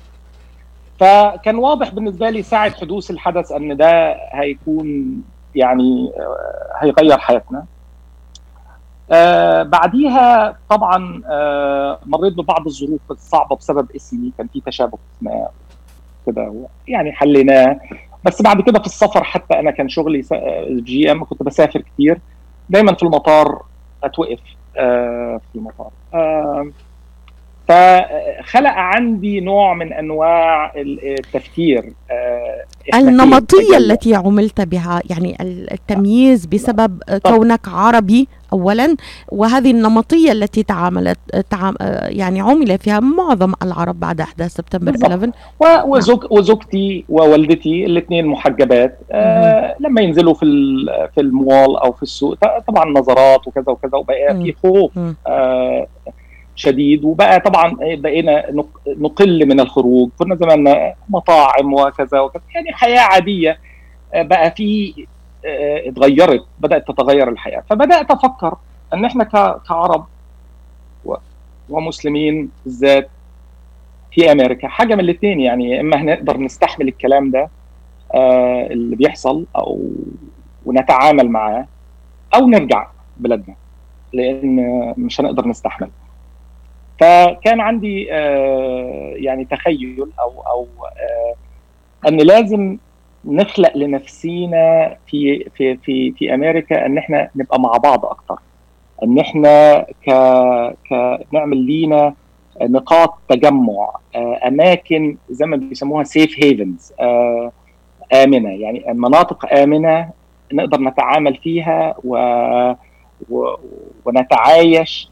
فكان واضح بالنسبة لي ساعة حدوث الحدث أن ده هيكون يعني آه، هيغير حياتنا. آه بعديها طبعا آه مريت ببعض الظروف الصعبة بسبب اسمي كان في تشابك اسماء كده يعني حليناه. بس بعد كده في السفر حتى أنا كان شغلي جي إم كنت بسافر كتير. دايما في المطار أتوقف آه في المطار. آه فخلق عندي نوع من أنواع التفكير آه، النمطية التي عملت بها يعني التمييز بسبب كونك عربي اولا وهذه النمطية التي تعاملت تعام يعني عمل فيها معظم العرب بعد أحداث سبتمبر 11 وزوج وزوجتي ووالدتي الاثنين محجبات آه لما ينزلوا في في المول أو في السوق طبعا نظرات وكذا وكذا وبقى في خوف آه شديد. وبقى طبعا بقينا نقل من الخروج. كنا زمان مطاعم وكذا وكذا. يعني حياة عادية آه، بقى في آه، اتغيرت بدأت تتغير الحياة. فبدأت أفكر إن إحنا كعرب ومسلمين بالذات في أمريكا حاجة من الاثنين يعني. إما هنقدر نستحمل الكلام ده آه اللي بيحصل أو ونتعامل معاه أو نرجع بلدنا لأن مش هنقدر نستحمل. فكان عندي آه يعني تخيل أو أو آه أن لازم نخلق لنفسينا في في في في أمريكا أن إحنا نبقى مع بعض أكتر. أن إحنا ك ك نعمل لينا نقاط تجمع آه أماكن زي ما بيسموها سيف هيفنز آمنة. يعني مناطق آمنة نقدر نتعامل فيها و, و ونتعايش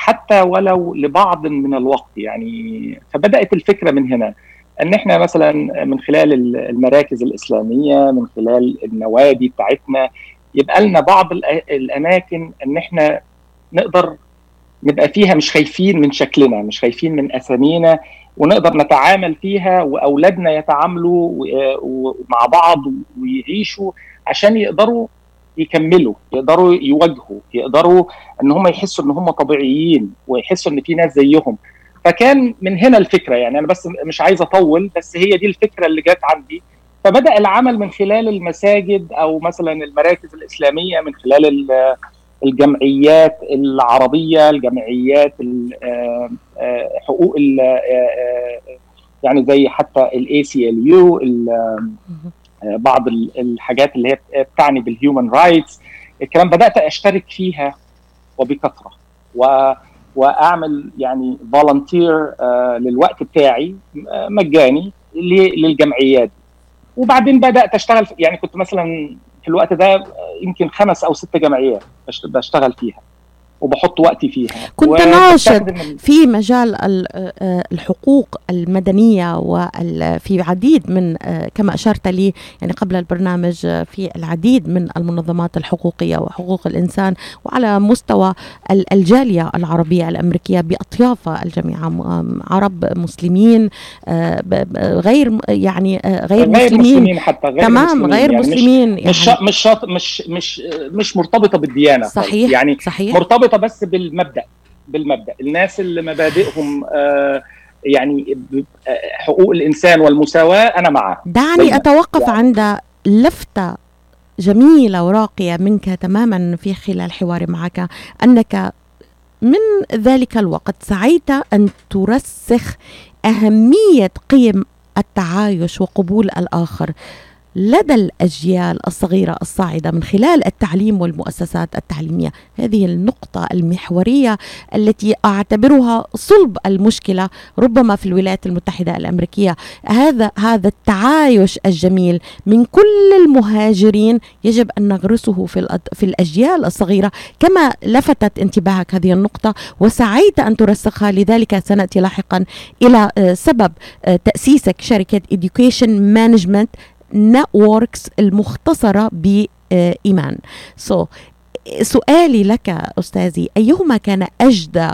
وحتى ولو لبعض من الوقت. يعني فبدأت الفكرة من هنا إن إحنا مثلا من خلال المراكز الإسلامية من خلال النوادي بتاعتنا يبقى لنا بعض الأماكن إن إحنا نقدر نبقى فيها مش خايفين من شكلنا مش خايفين من أسامينا ونقدر نتعامل فيها وأولادنا يتعاملوا مع بعض ويعيشوا عشان يقدروا يكملوا يقدروا يواجهوا يقدروا إن هم يحسوا إن هم طبيعيين ويحسوا إن في ناس زيهم. فكان من هنا الفكرة يعني أنا بس مش عايز أطول بس هي دي الفكرة اللي جت عندي. فبدأ العمل من خلال المساجد أو مثلا المراكز الإسلامية من خلال الجمعيات العربية الجمعيات آه، آه، حقوق آه، يعني زي حتى ال ACLU بعض الحاجات اللي هي بتعني بال human rights الكلام بدأت أشترك فيها وبكثرة. و وأعمل يعني volunteer آه للوقت بتاعي مجاني للجمعيات. وبعدين بدأت أشتغل يعني كنت مثلا في الوقت ده آه، يمكن خمس أو ست جمعيات بشتغل فيها. وبحط وقتي فيها. كنت ناشط في مجال آه، الحقوق المدنية وفي عديد من آه، كما أشرت لي يعني قبل البرنامج آه، في العديد من المنظمات الحقوقية وحقوق الإنسان وعلى مستوى الجالية العربية الأمريكية بأطيافها الجميع عرب مسلمين غير يعني غير, غير مسلمين, مسلمين حتى غير تمام مسلمين غير يعني مسلمين مش يعني مش مش مش مش مرتبطة بالديانة صحيح يعني صحيح. مرتبطة بس بالمبدأ بالمبدأ. الناس اللي مبادئهم آه يعني آه، حقوق الإنسان والمساواة أنا معاه دعني أتوقف يعني. عند لفتة جميلة وراقية منك تماما في خلال حواري معك أنك من ذلك الوقت سعيت أن ترسخ أهمية قيم التعايش وقبول الآخر. لدى الأجيال الصغيرة الصاعدة من خلال التعليم والمؤسسات التعليمية. هذه النقطة المحورية التي أعتبرها صلب المشكلة ربما في الولايات المتحدة الأمريكية. هذا هذا التعايش الجميل من كل المهاجرين يجب أن نغرسه في, في الأجيال الصغيرة. كما لفتت انتباهك هذه النقطة وسعيت أن ترسخها لذلك سنأتي لاحقا إلى آه، سبب آه، تأسيسك شركة Education Management. Networks المختصرة بإيمان. so so, سؤالي لك أستاذي أيهما كان أجدى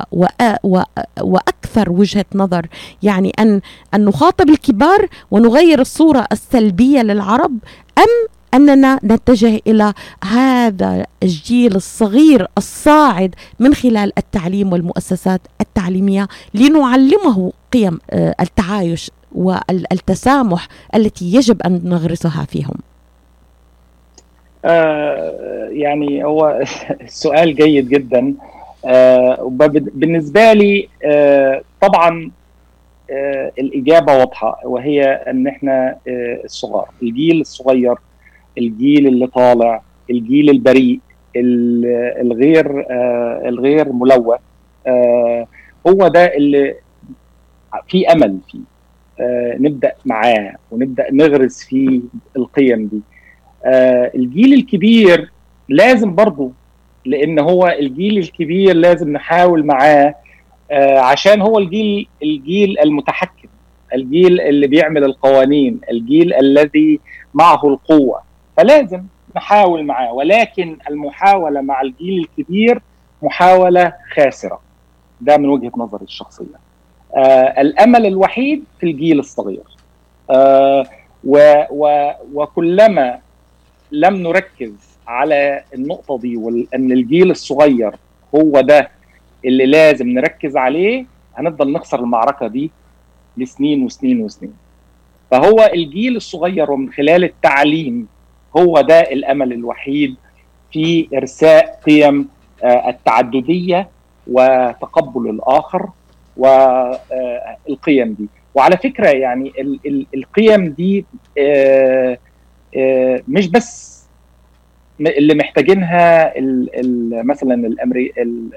وأكثر وجهة نظر؟ يعني أن, أن نخاطب الكبار ونغير الصورة السلبية للعرب أم أننا نتجه إلى هذا الجيل الصغير الصاعد من خلال التعليم والمؤسسات التعليمية لنعلمه قيم آه، التعايش والتسامح التي يجب أن نغرسها فيهم؟ آه يعني هو السؤال جيد جدا آه بالنسبة لي آه طبعا آه الإجابة واضحة وهي أن إحنا آه الصغار الجيل الصغير الجيل اللي طالع الجيل البريء الغير آه الغير ملوث آه هو ده اللي في أمل فيه نبدأ معاه ونبدأ نغرس فيه القيم دي. آه، الجيل الكبير لازم برضه لأن هو الجيل الكبير لازم نحاول معاه آه، عشان هو الجيل الجيل المتحكم الجيل اللي بيعمل القوانين الجيل الذي معه القوة. فلازم نحاول معاه ولكن المحاولة مع الجيل الكبير محاولة خاسرة. ده من وجهة نظري الشخصية. آه الأمل الوحيد في الجيل الصغير. آه و و وكلما لم نركز على النقطة دي وان الجيل الصغير هو ده اللي لازم نركز عليه هنفضل نخسر المعركة دي لسنين وسنين وسنين. فهو الجيل الصغير ومن خلال التعليم هو ده الأمل الوحيد في إرساء قيم آه التعددية وتقبل الآخر. والقيم دي. وعلى فكرة يعني القيم دي آه، آه، مش بس اللي محتاجينها مثلا الأمري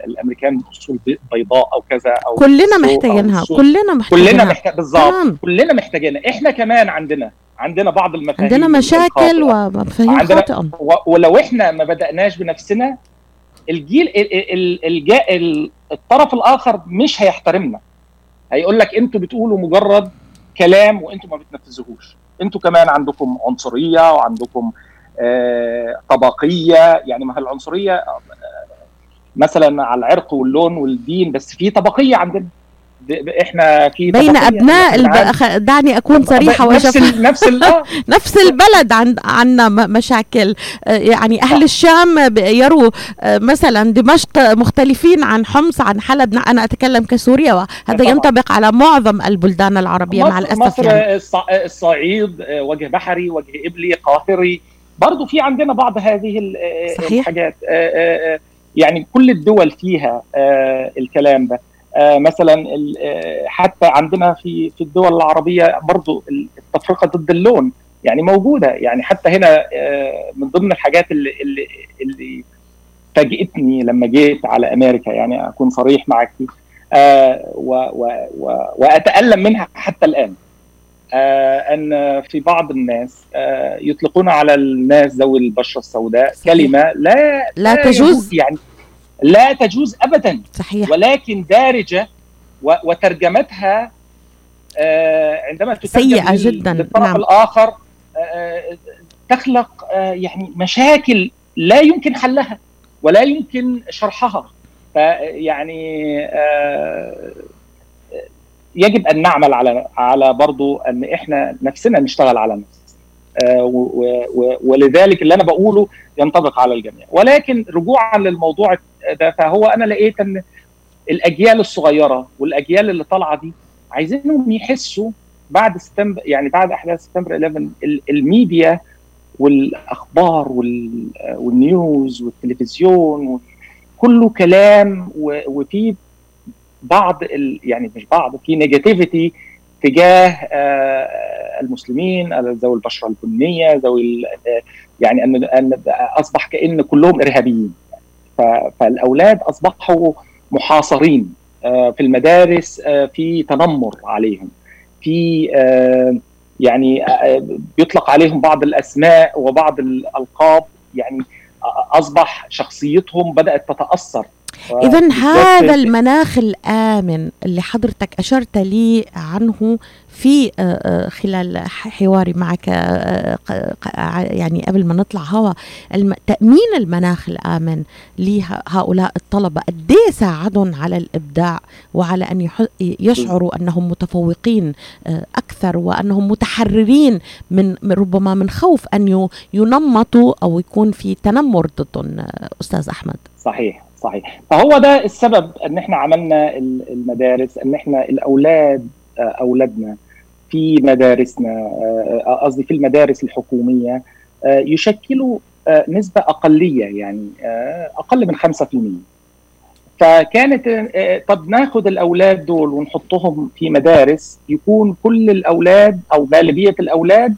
الأمريكان اصول بيضاء أو كذا أو كلنا محتاجينها كلنا محتاجينها. كلنا محتاج بالظبط. كلنا محتاجينها. إحنا كمان عندنا عندنا بعض المفاهيم عندنا مشاكل ومفاهيم خاطئة. ولو إحنا ما بدأناش بنفسنا الجيل الطرف الآخر مش هيحترمنا. هيقول لك أنتوا بتقولوا مجرد كلام وانتوا ما بتنفذوهوش. أنتوا كمان عندكم عنصرية وعندكم آه طبقية. يعني ما العنصرية آه مثلا على العرق واللون والدين بس في طبقية عندنا. إحنا في بين أبناء الب... دعني أكون صريحة نفس ال... نفس ال... آه. نفس البلد عن... عندنا مشاكل. آه، يعني أهل الشام يروا آه، مثلا دمشق مختلفين عن حمص عن حلب. أنا أتكلم كسوريا. وهذا ينطبق على معظم البلدان العربية مصر مع الأسف مصر يعني. الصعيد وجه بحري وجه إبلي قاهري. برضه في عندنا بعض هذه صحيح. الحاجات. يعني كل الدول فيها الكلام ده. مثلا آه، حتى عندنا في في الدول العربية برضو التفرقة ضد اللون يعني موجودة. يعني حتى هنا آه، من ضمن الحاجات اللي اللي, اللي فاجئتني لما جيت على أمريكا يعني أكون صريح معك وأتألم منها حتى الآن. أن في بعض الناس يطلقون على الناس ذوي البشرة السوداء كلمة لا لا, لا تجوز. يعني لا تجوز ابدا. صحيح. ولكن دارجة وترجمتها آه، عندما تترجم سيئة جدا. للطرف نعم. الآخر آه، تخلق آه، يعني مشاكل لا يمكن حلها ولا يمكن شرحها. فيعني يجب أن نعمل على على برضو أن إحنا نفسنا نشتغل على نفسنا. ولذلك اللي أنا بقوله ينطبق على الجميع. ولكن رجوعا للموضوع ده. فهو أنا لقيت إن الأجيال الصغيرة والأجيال اللي طالعة دي عايزينهم يحسوا بعد سبتمبر يعني بعد أحداث سبتمبر 11 الميديا والأخبار وال news والتلفزيون كله كلام وفي بعض يعني مش بعض في negativity تجاه المسلمين ذوي البشرة البنية ذوي يعني ان أن أصبح كأن كلهم إرهابيين. فالأولاد أصبحوا محاصرين في المدارس في تنمر عليهم في يعني بيطلق عليهم بعض الأسماء وبعض الألقاب يعني أصبح شخصيتهم بدأت تتأثر اذا هذا المناخ الآمن اللي حضرتك أشرت لي عنه في خلال حواري معك يعني قبل ما نطلع هوا تأمين المناخ الآمن لهؤلاء الطلبة. قد ساعدهم على الإبداع وعلى أن يشعروا أنهم متفوقين أكثر وأنهم متحررين من ربما من خوف أن ينمطوا أو يكون في تنمر ضدهم أستاذ أحمد؟ صحيح. صحيح. فهو ده السبب إن إحنا عملنا المدارس إن إحنا الأولاد أولادنا في مدارسنا قصدي في المدارس الحكومية يشكلوا نسبة أقلية يعني أقل من 5% فكانت طب ناخد الأولاد دول ونحطهم في مدارس يكون كل الأولاد أو غالبية الأولاد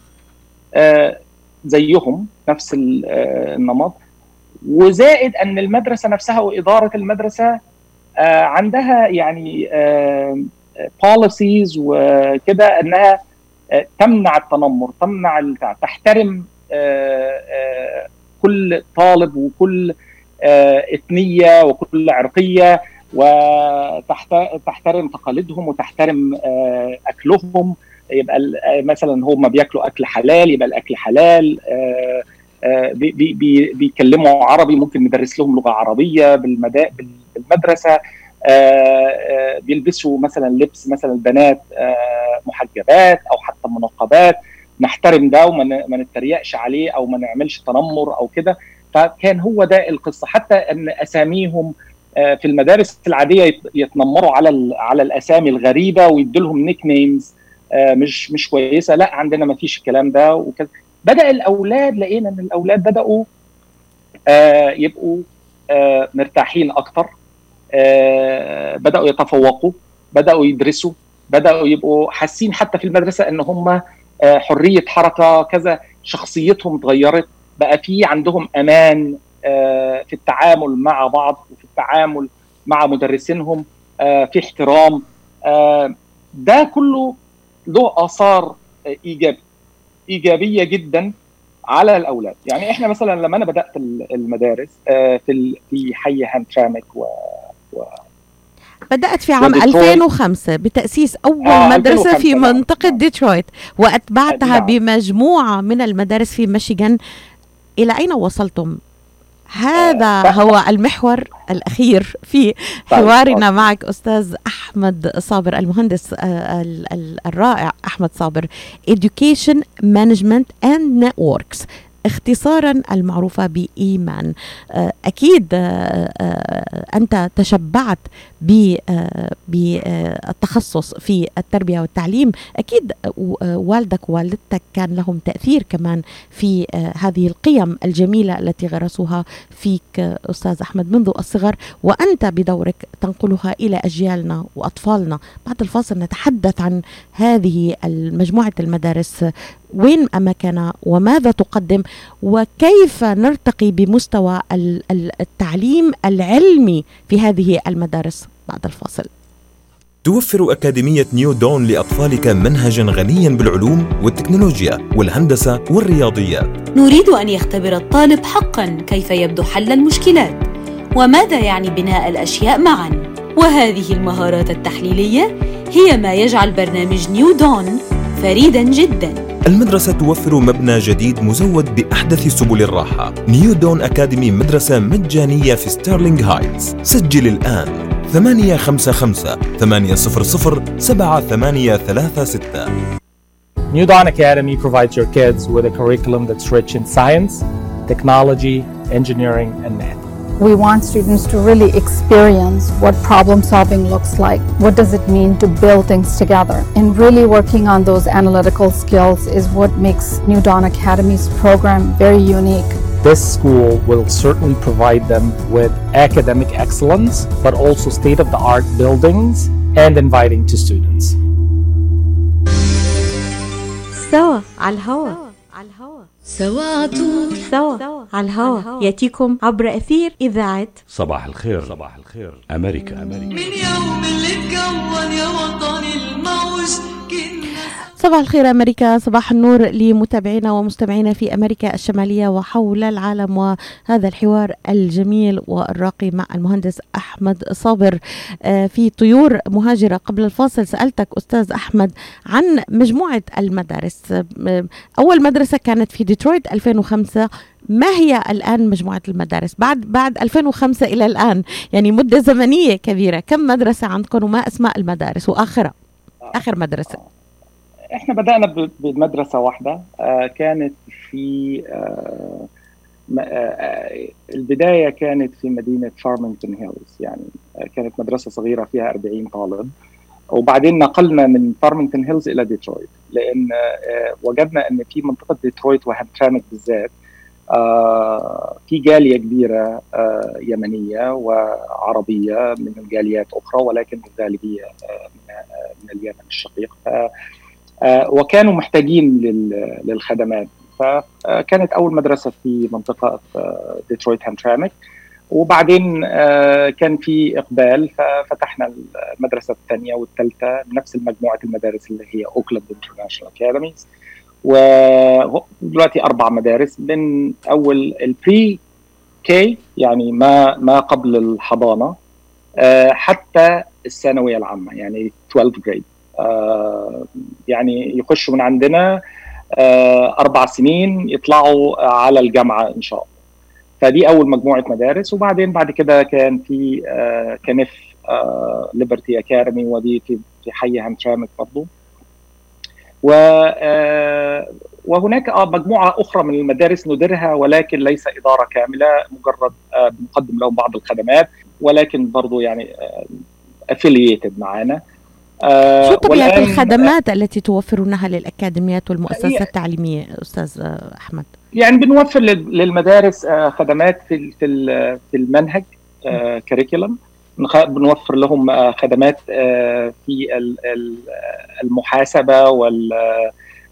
زيهم نفس النمط. وزائد أن المدرسة نفسها وإدارة المدرسة عندها يعني بوليسيز وكده إنها تمنع التنمر تمنع تحترم كل طالب وكل إثنية وكل عرقية وتحترم تقاليدهم وتحترم أكلهم. يبقى مثلا هم بياكلوا أكل حلال يبقى الأكل حلال بي بي بيتكلموا عربي ممكن ندرس لهم لغة عربية بالمدرسة بيلبسوا مثلا لبس مثلا البنات محجبات أو حتى منقبات نحترم ده وما نتريقش عليه أو ما نعملش تنمر أو كده. فكان هو ده القصة. حتى إن أساميهم في المدارس العادية يتنمروا على على الأسامي الغريبة ويدوا لهم نيك نيمز مش مش كويسة. لأ عندنا ما فيش الكلام ده وكذا. بدأ الأولاد لقينا إن الأولاد بدأوا آه يبقوا آه مرتاحين أكتر آه بدأوا يتفوقوا بدأوا يدرسوا بدأوا يبقوا حاسين حتى في المدرسة إن هم حرية حركة كذا شخصيتهم اتغيرت بقى في عندهم أمان في التعامل مع بعض وفي التعامل مع مدرسينهم في احترام ده كله له آثار ايجابيه إيجابية جدا على الأولاد يعني إحنا مثلا لما أنا بدأت المدارس في في حي هانترامك و, و بدأت في عام 2005 بتأسيس أول آه مدرسة في منطقة نعم. ديترويت وأتبعتها نعم. بمجموعة من المدارس في ميشيغان إلى أين وصلتم؟ هذا آه هو المحور الأخير في حوارنا معك أستاذ أحمد صابر المهندس الرائع أحمد صابر. Education Management and Networks. اختصارا المعروفة بإيمان. أكيد أنت تشبعت بالتخصص في التربية والتعليم. أكيد والدك ووالدتك كان لهم تأثير كمان في هذه القيم الجميلة التي غرسوها فيك أستاذ أحمد منذ الصغر. وأنت بدورك تنقلها إلى أجيالنا وأطفالنا. بعد الفاصل نتحدث عن هذه مجموعة المدارس وين أماكنها وماذا تقدم وكيف نرتقي بمستوى التعليم العلمي في هذه المدارس بعد الفاصل. توفر أكاديمية New Dawn لأطفالك منهجا غنيا بالعلوم والتكنولوجيا والهندسة والرياضيات نريد أن يختبر الطالب حقا كيف يبدو حل المشكلات وماذا يعني بناء الأشياء معا. وهذه المهارات التحليلية هي ما يجعل برنامج New Dawn فريدا جدا. المدرسة توفر مبنى جديد مزود بأحدث سبل الراحة. New Dawn Academy مدرسة مجانية في ستيرلينغ هايتس سجل الآن 855 800 7836 New Dawn Academy provides your kids with a curriculum that's rich in science, technology, engineering, and math. We want students to really experience what problem solving looks like. What does it mean to build things together? And really working on those analytical skills is what makes New Dawn Academy's program very unique. This school will certainly provide them with academic excellence, but also state of the art buildings and inviting to students. سوا على الهوا على الهوا سوا عطول سوا على الهوا. يأتيكم عبر أثير إذاعة صباح الخير. صباح الخير. أمريكا أمريكا. من يوم اللي اتكون يا وطني الموج صباح الخير أمريكا صباح النور لمتابعينا ومستمعينا في أمريكا الشمالية وحول العالم وهذا الحوار الجميل والراقي مع المهندس أحمد صابر. آه، في طيور مهاجرة قبل الفاصل سألتك أستاذ أحمد عن مجموعة المدارس. آه، أول مدرسة كانت في ديترويت 2005 ما هي الآن مجموعة المدارس؟ بعد بعد 2005 إلى الآن يعني مدة زمنية كبيرة كم مدرسة عندكم وما أسماء المدارس؟ وآخرها آخر مدرسة. إحنا بدأنا بمدرسة واحدة آه، كانت في آه، آه، البداية كانت في مدينة فارمنجتون هيلز يعني كانت مدرسة صغيرة فيها 40 طالب. وبعدين نقلنا من فارمنجتون هيلز إلى ديترويت لأن وجدنا إن في منطقة ديترويت وهامترامك بالذات في جالية كبيرة يمنية وعربية من جاليات أخرى ولكن الغالبيه من اليمن الشقيق. وكانوا محتاجين للخدمات. فكانت أول مدرسة في منطقة ديترويت هامترامك وبعدين آه، كان في إقبال ففتحنا المدرسة الثانية والثالثة نفس مجموعه المدارس اللي هي Oakland International Academies ودلوقتي أربع مدارس من أول ال pre-K يعني ما ما قبل الحضانة آه، حتى الثانوية العامة يعني 12 grade آه، يعني يخشوا من عندنا آه، أربع سنين يطلعوا على الجامعة إن شاء الله. فدي أول مجموعة مدارس وبعدين بعد كده كان في آه، كنف ليبرتي اكاديمي ودي في في حي هامشامك برضه و وهناك مجموعة أخرى من المدارس نديرها ولكن ليس إدارة كاملة مجرد بنقدم لهم بعض الخدمات ولكن برضه يعني affiliated معانا. آه، شو طبيعة الخدمات التي توفرونها للأكاديميات والمؤسسات التعليمية أستاذ أحمد؟ يعني بنوفر للمدارس آه، خدمات في في المنهج curriculum آه، بنوفر لهم خدمات في المحاسبة وال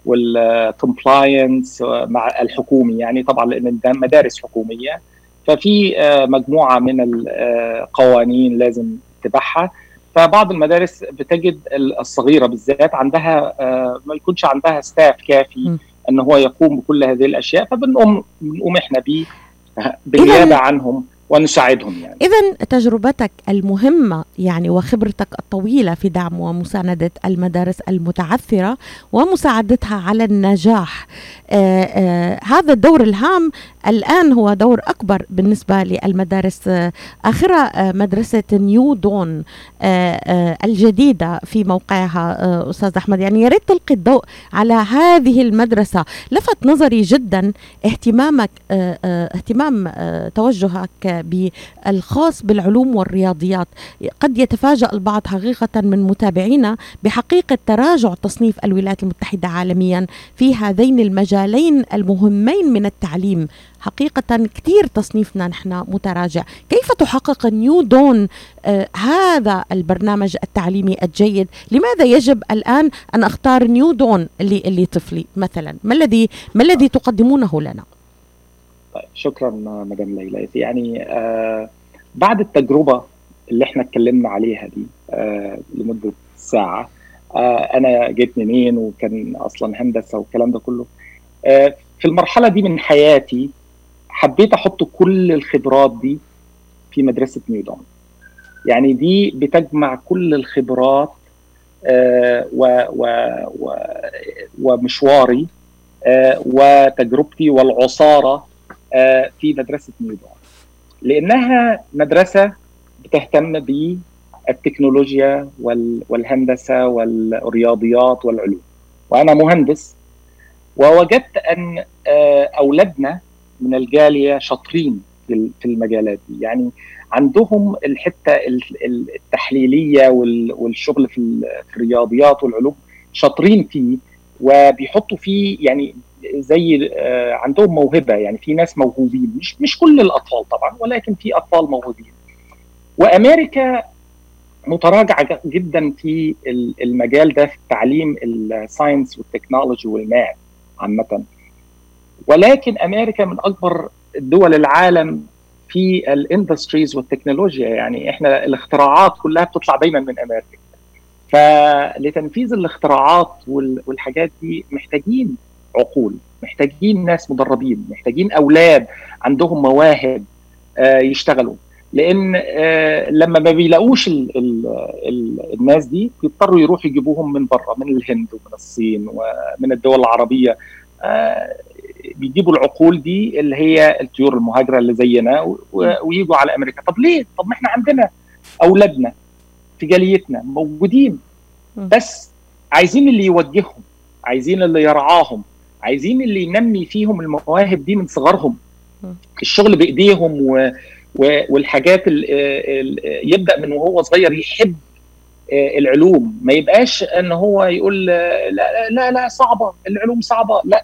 وال compliance مع الحكومي. يعني طبعا لأن مدارس حكومية. ففي مجموعة من القوانين لازم تتبعها. فبعض المدارس بتجد الصغيرة بالذات عندها آه، ما يكونش عندها ستاف كافي إن هو يقوم بكل هذه الأشياء فبنقوم بنقوم إحنا بيه بالنيابه عنهم ونساعدهم يعني. إذا تجربتك المهمة يعني وخبرتك الطويلة في دعم ومساندة المدارس المتعثرة ومساعدتها على النجاح آآ آآ هذا الدور الهام الآن هو دور أكبر بالنسبة للمدارس. آخرها مدرسة نيو دون الجديدة في موقعها أستاذ أحمد. يعني يا ريت تلقي الضوء على هذه المدرسة. لفت نظري جدا اهتمامك اهتمام توجهك بالخاص بالعلوم والرياضيات. قد يتفاجأ البعض حقيقة من متابعينا بحقيقة تراجع تصنيف الولايات المتحدة عالميا في هذين المجالين المهمين من التعليم. حقيقة كثير تصنيفنا نحن متراجع. كيف تحقق نيو دون آه هذا البرنامج التعليمي الجيد؟ لماذا يجب الآن أن أختار نيو دون اللي, طفلي مثلا؟ ما الذي ما الذي تقدمونه لنا؟ طيب شكرا مدام ليلى. يعني آه بعد التجربة اللي إحنا اتكلمنا عليها دي آه لمدة ساعة آه أنا جيت منين وكان أصلا هندسة والكلام ده كله آه في المرحلة دي من حياتي حبيت أحط كل الخبرات دي في مدرسة نيودون يعني دي بتجمع كل الخبرات آه و و و ومشواري آه وتجربتي والعصارة آه، في مدرسة نيودون لأنها مدرسة بتهتم بالتكنولوجيا والهندسة والرياضيات والعلوم. وأنا مهندس ووجدت أن أولادنا من الجالية شاطرين في المجالات دي. يعني عندهم الحتة التحليلية والشغل في الرياضيات والعلوم شاطرين فيه وبيحطوا فيه يعني زي آه، عندهم موهبة. يعني في ناس موهوبين مش مش كل الأطفال طبعا ولكن في أطفال موهوبين. وأمريكا متراجعة جدا في المجال ده في تعليم ال science وال technology وال math عامة. ولكن أمريكا من أكبر دول العالم في ال industries والتكنولوجيا. يعني إحنا الاختراعات كلها بتطلع دايما من أمريكا. فلتنفيذ الاختراعات والحاجات دي محتاجين عقول محتاجين ناس مدربين محتاجين أولاد عندهم مواهب يشتغلوا. لأن لما ما بيلاقوش ال ال ال الناس دي بيضطروا يروحوا يجيبوهم من بره من الهند ومن الصين ومن الدول العربية. بيجيبوا العقول دي اللي هي الطيور المهاجرة اللي زينا ويجوا على أمريكا. طب ليه؟ طب ما إحنا عندنا أولادنا في جاليتنا موجودين بس عايزين اللي يوجههم عايزين اللي يرعاهم عايزين اللي ينمي فيهم المواهب دي من صغرهم. الشغل بإيديهم و... و... والحاجات اللي يبدأ من وهو صغير يحب العلوم. ما يبقاش إن هو يقول لا لا لا صعبة. العلوم صعبة. لا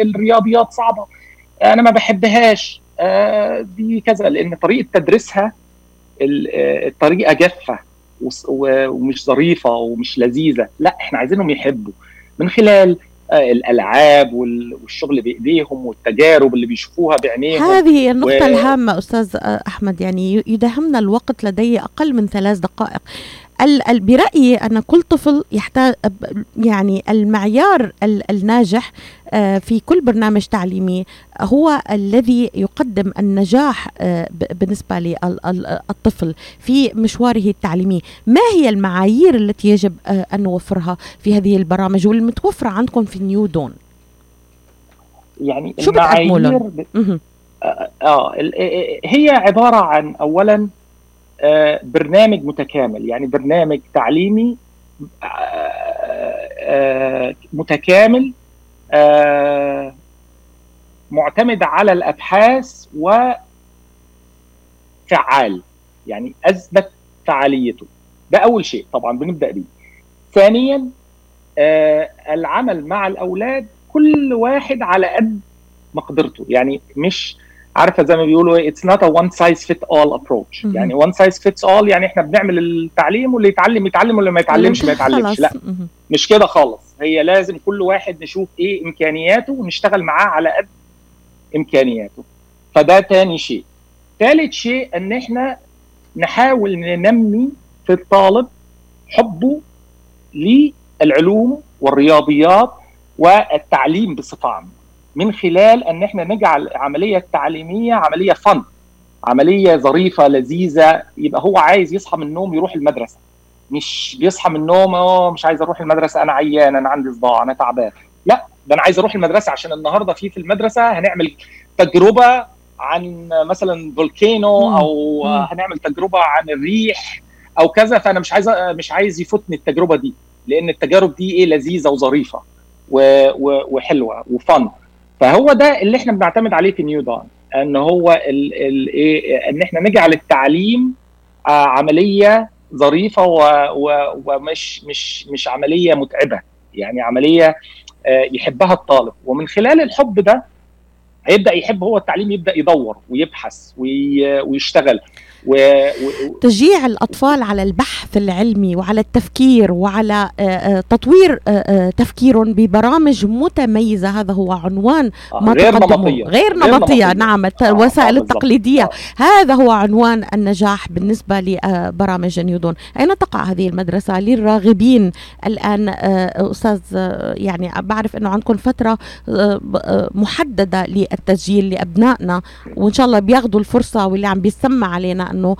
الرياضيات صعبة. أنا ما بحبهاش. دي كذا. لأن طريقة تدريسها الطريقة جافة ومش ظريفة ومش لذيذة. لا إحنا عايزينهم يحبوا. من خلال الألعاب والشغل بإيديهم والتجارب اللي بيشوفوها بعينيهم. هذه النقطة و... الهامة أستاذ أحمد. يعني يداهمنا الوقت لدي أقل من ثلاث دقائق. برأيي أن كل طفل يحتاج يعني المعيار الناجح في كل برنامج تعليمي هو الذي يقدم النجاح بالنسبة للطفل في مشواره التعليمي. ما هي المعايير التي يجب أن نوفرها في هذه البرامج والمتوفرة عندكم في نيو دون؟ يعني شو المعايير ب... آه هي عبارة عن أولا آه برنامج متكامل يعني برنامج تعليمي آه آه متكامل معتمد على الأبحاث وفعال يعني أثبت فعاليته. ده أول شيء طبعا بنبدأ بيه. ثانيا العمل مع الأولاد كل واحد على قد مقدرته يعني مش عارفة زي ما بيقولوا it's not a one size fit all approach يعني one size fits all يعني إحنا بنعمل التعليم واللي يتعلم يتعلم واللي ما يتعلمش ما يتعلمش. لا مش كده خالص. هي لازم كل واحد نشوف إيه إمكانياته ونشتغل معاه على قد إمكانياته. فده تاني شيء. ثالث شيء إن إحنا نحاول ننمي في الطالب حبه للعلوم والرياضيات والتعليم بصفة عامة. من خلال أن إحنا نجعل العملية التعليميه عملية فن عملية ظريفة لذيذة يبقى هو عايز يصحى من النوم يروح المدرسة. مش بيصحى من النوم آه مش عايز أروح المدرسة أنا عيان أنا عندي صداع أنا تعبان. لا ده أنا عايز أروح المدرسة عشان النهارده في في المدرسة هنعمل تجربة عن مثلا فولكانو أو. هنعمل تجربة عن الريح أو كذا فأنا مش عايز مش عايز يفوتني التجربة دي لأن التجارب دي إيه لذيذة وظريفة وحلوة وفن فهو ده اللي إحنا بنعتمد عليه في نيو دان إن هو إيه إن إحنا نجعل التعليم عملية ظريفة ومش مش مش عملية متعبة يعني عملية يحبها الطالب. ومن خلال الحب ده هيبدأ يحب هو التعليم يبدأ يدور ويبحث ويشتغل و... و... تشجيع الأطفال على البحث العلمي وعلى التفكير وعلى تطوير تفكيرهم ببرامج متميزة هذا هو عنوان ما غير تقدمه. نمطية. غير نمطية, نمطية. نعم الوسائل التقليدية. هذا هو عنوان النجاح بالنسبة لبرامج New Dawn. أين تقع هذه المدرسة للراغبين؟ الآن أستاذ يعني بعرف إنه عندكم فترة محددة للتسجيل لأبنائنا وإن شاء الله بياخذوا الفرصة واللي عم بيسمع علينا إنه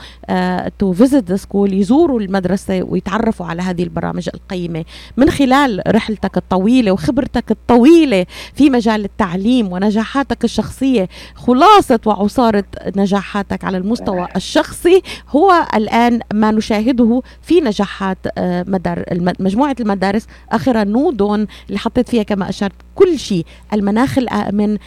to visit the school يزوروا المدرسة ويتعرفوا على هذه البرامج القيمة. من خلال رحلتك الطويلة وخبرتك الطويلة في مجال التعليم ونجاحاتك الشخصية خلاصة وعصارة نجاحاتك على المستوى الشخصي هو الآن ما نشاهده في نجاحات مدار مجموعة المدارس اخرها نودون اللي حطيت فيها كما أشرت كل شيء المناخ الآمن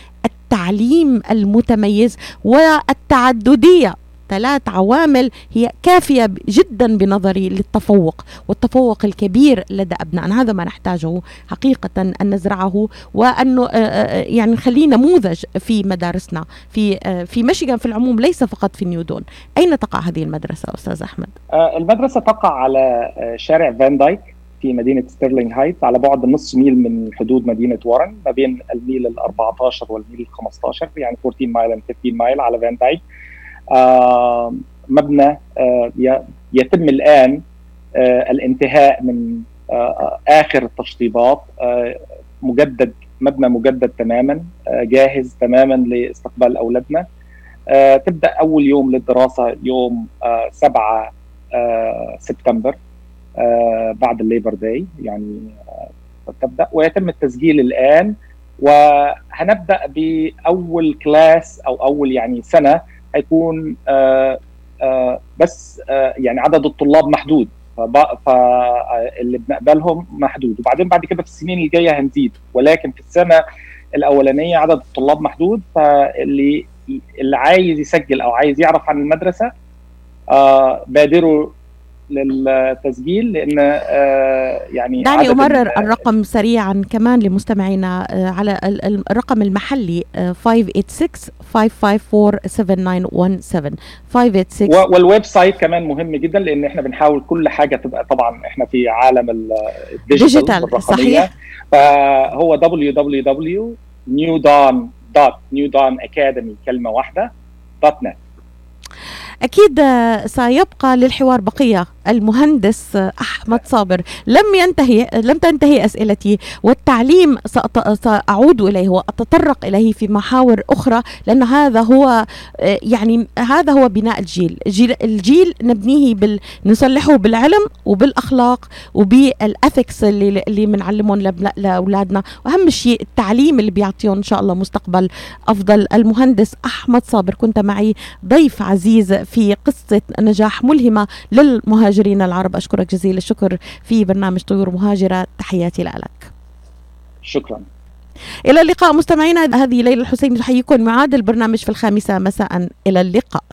التعليم المتميز والتعددية. ثلاث عوامل هي كافية جدا بنظري للتفوق والتفوق الكبير لدى أبنائنا هذا ما نحتاجه حقيقة أن نزرعه وأنه آه، آه، يعني نخليه نموذج في مدارسنا. في آه، في ميشيغان في العموم ليس فقط في New Dawn. أين تقع هذه المدرسة أستاذ أحمد؟ المدرسة تقع على شارع فان دايك. في مدينة ستيرلينغ هايت على بعد نص ميل من حدود مدينة وارن ما بين الميل ال 14 والميل ال 15 يعني 14 mile و 15 mile على فان دايك. آه مبنى آه يتم الآن آه الانتهاء من آه آخر التشطيبات. آه مجدد مبنى مجدد تماما آه جاهز تماما لاستقبال أولادنا. آه تبدأ أول يوم للدراسة يوم آه 7 آه سبتمبر. بعد ال Labor Day يعني آه تبدأ ويتم التسجيل الآن. وهنبدأ بأول class أو أول يعني سنة هيكون آه آه بس آه يعني عدد الطلاب محدود. فاللي بنقبلهم محدود. وبعدين بعد كده في السنين الجاية هنزيد. ولكن في السنة الأولانية عدد الطلاب محدود. فاللي اللي عايز يسجل أو عايز يعرف عن المدرسة آه بادروا للتسجيل لأن آه يعني دعني أمرر الرقم سريعا كمان لمستمعينا آه على الرقم المحلي آه 586 554 7917 586 وال website كمان مهم جدا لأن إحنا بنحاول كل حاجة تبقى طبعا إحنا في عالم ال digital صحيح. فهو www.newdawn.newdawnacademy كلمة واحدة .net. أكيد سيبقى للحوار بقية المهندس أحمد صابر. لم ينتهي لم تنتهي أسئلتي والتعليم سأعود إليه وأتطرق إليه في محاور أخرى لأن هذا هو يعني هذا هو بناء الجيل. الجيل, نبنيه بال نصلحه بالعلم وبالأخلاق وبالأثكس اللي اللي بنعلمهم لأولادنا. وأهم شيء التعليم اللي بيعطيهم إن شاء الله مستقبل أفضل. المهندس أحمد صابر كنت معي ضيف عزيز في قصة نجاح ملهمة للمهاجرين العرب. أشكرك جزيل الشكر في برنامج طيور مهاجرة. تحياتي لك. شكرا. إلى اللقاء مستمعينا. هذه ليلى الحسين. تحييكم. معاد البرنامج في الخامسة. مساء. إلى اللقاء.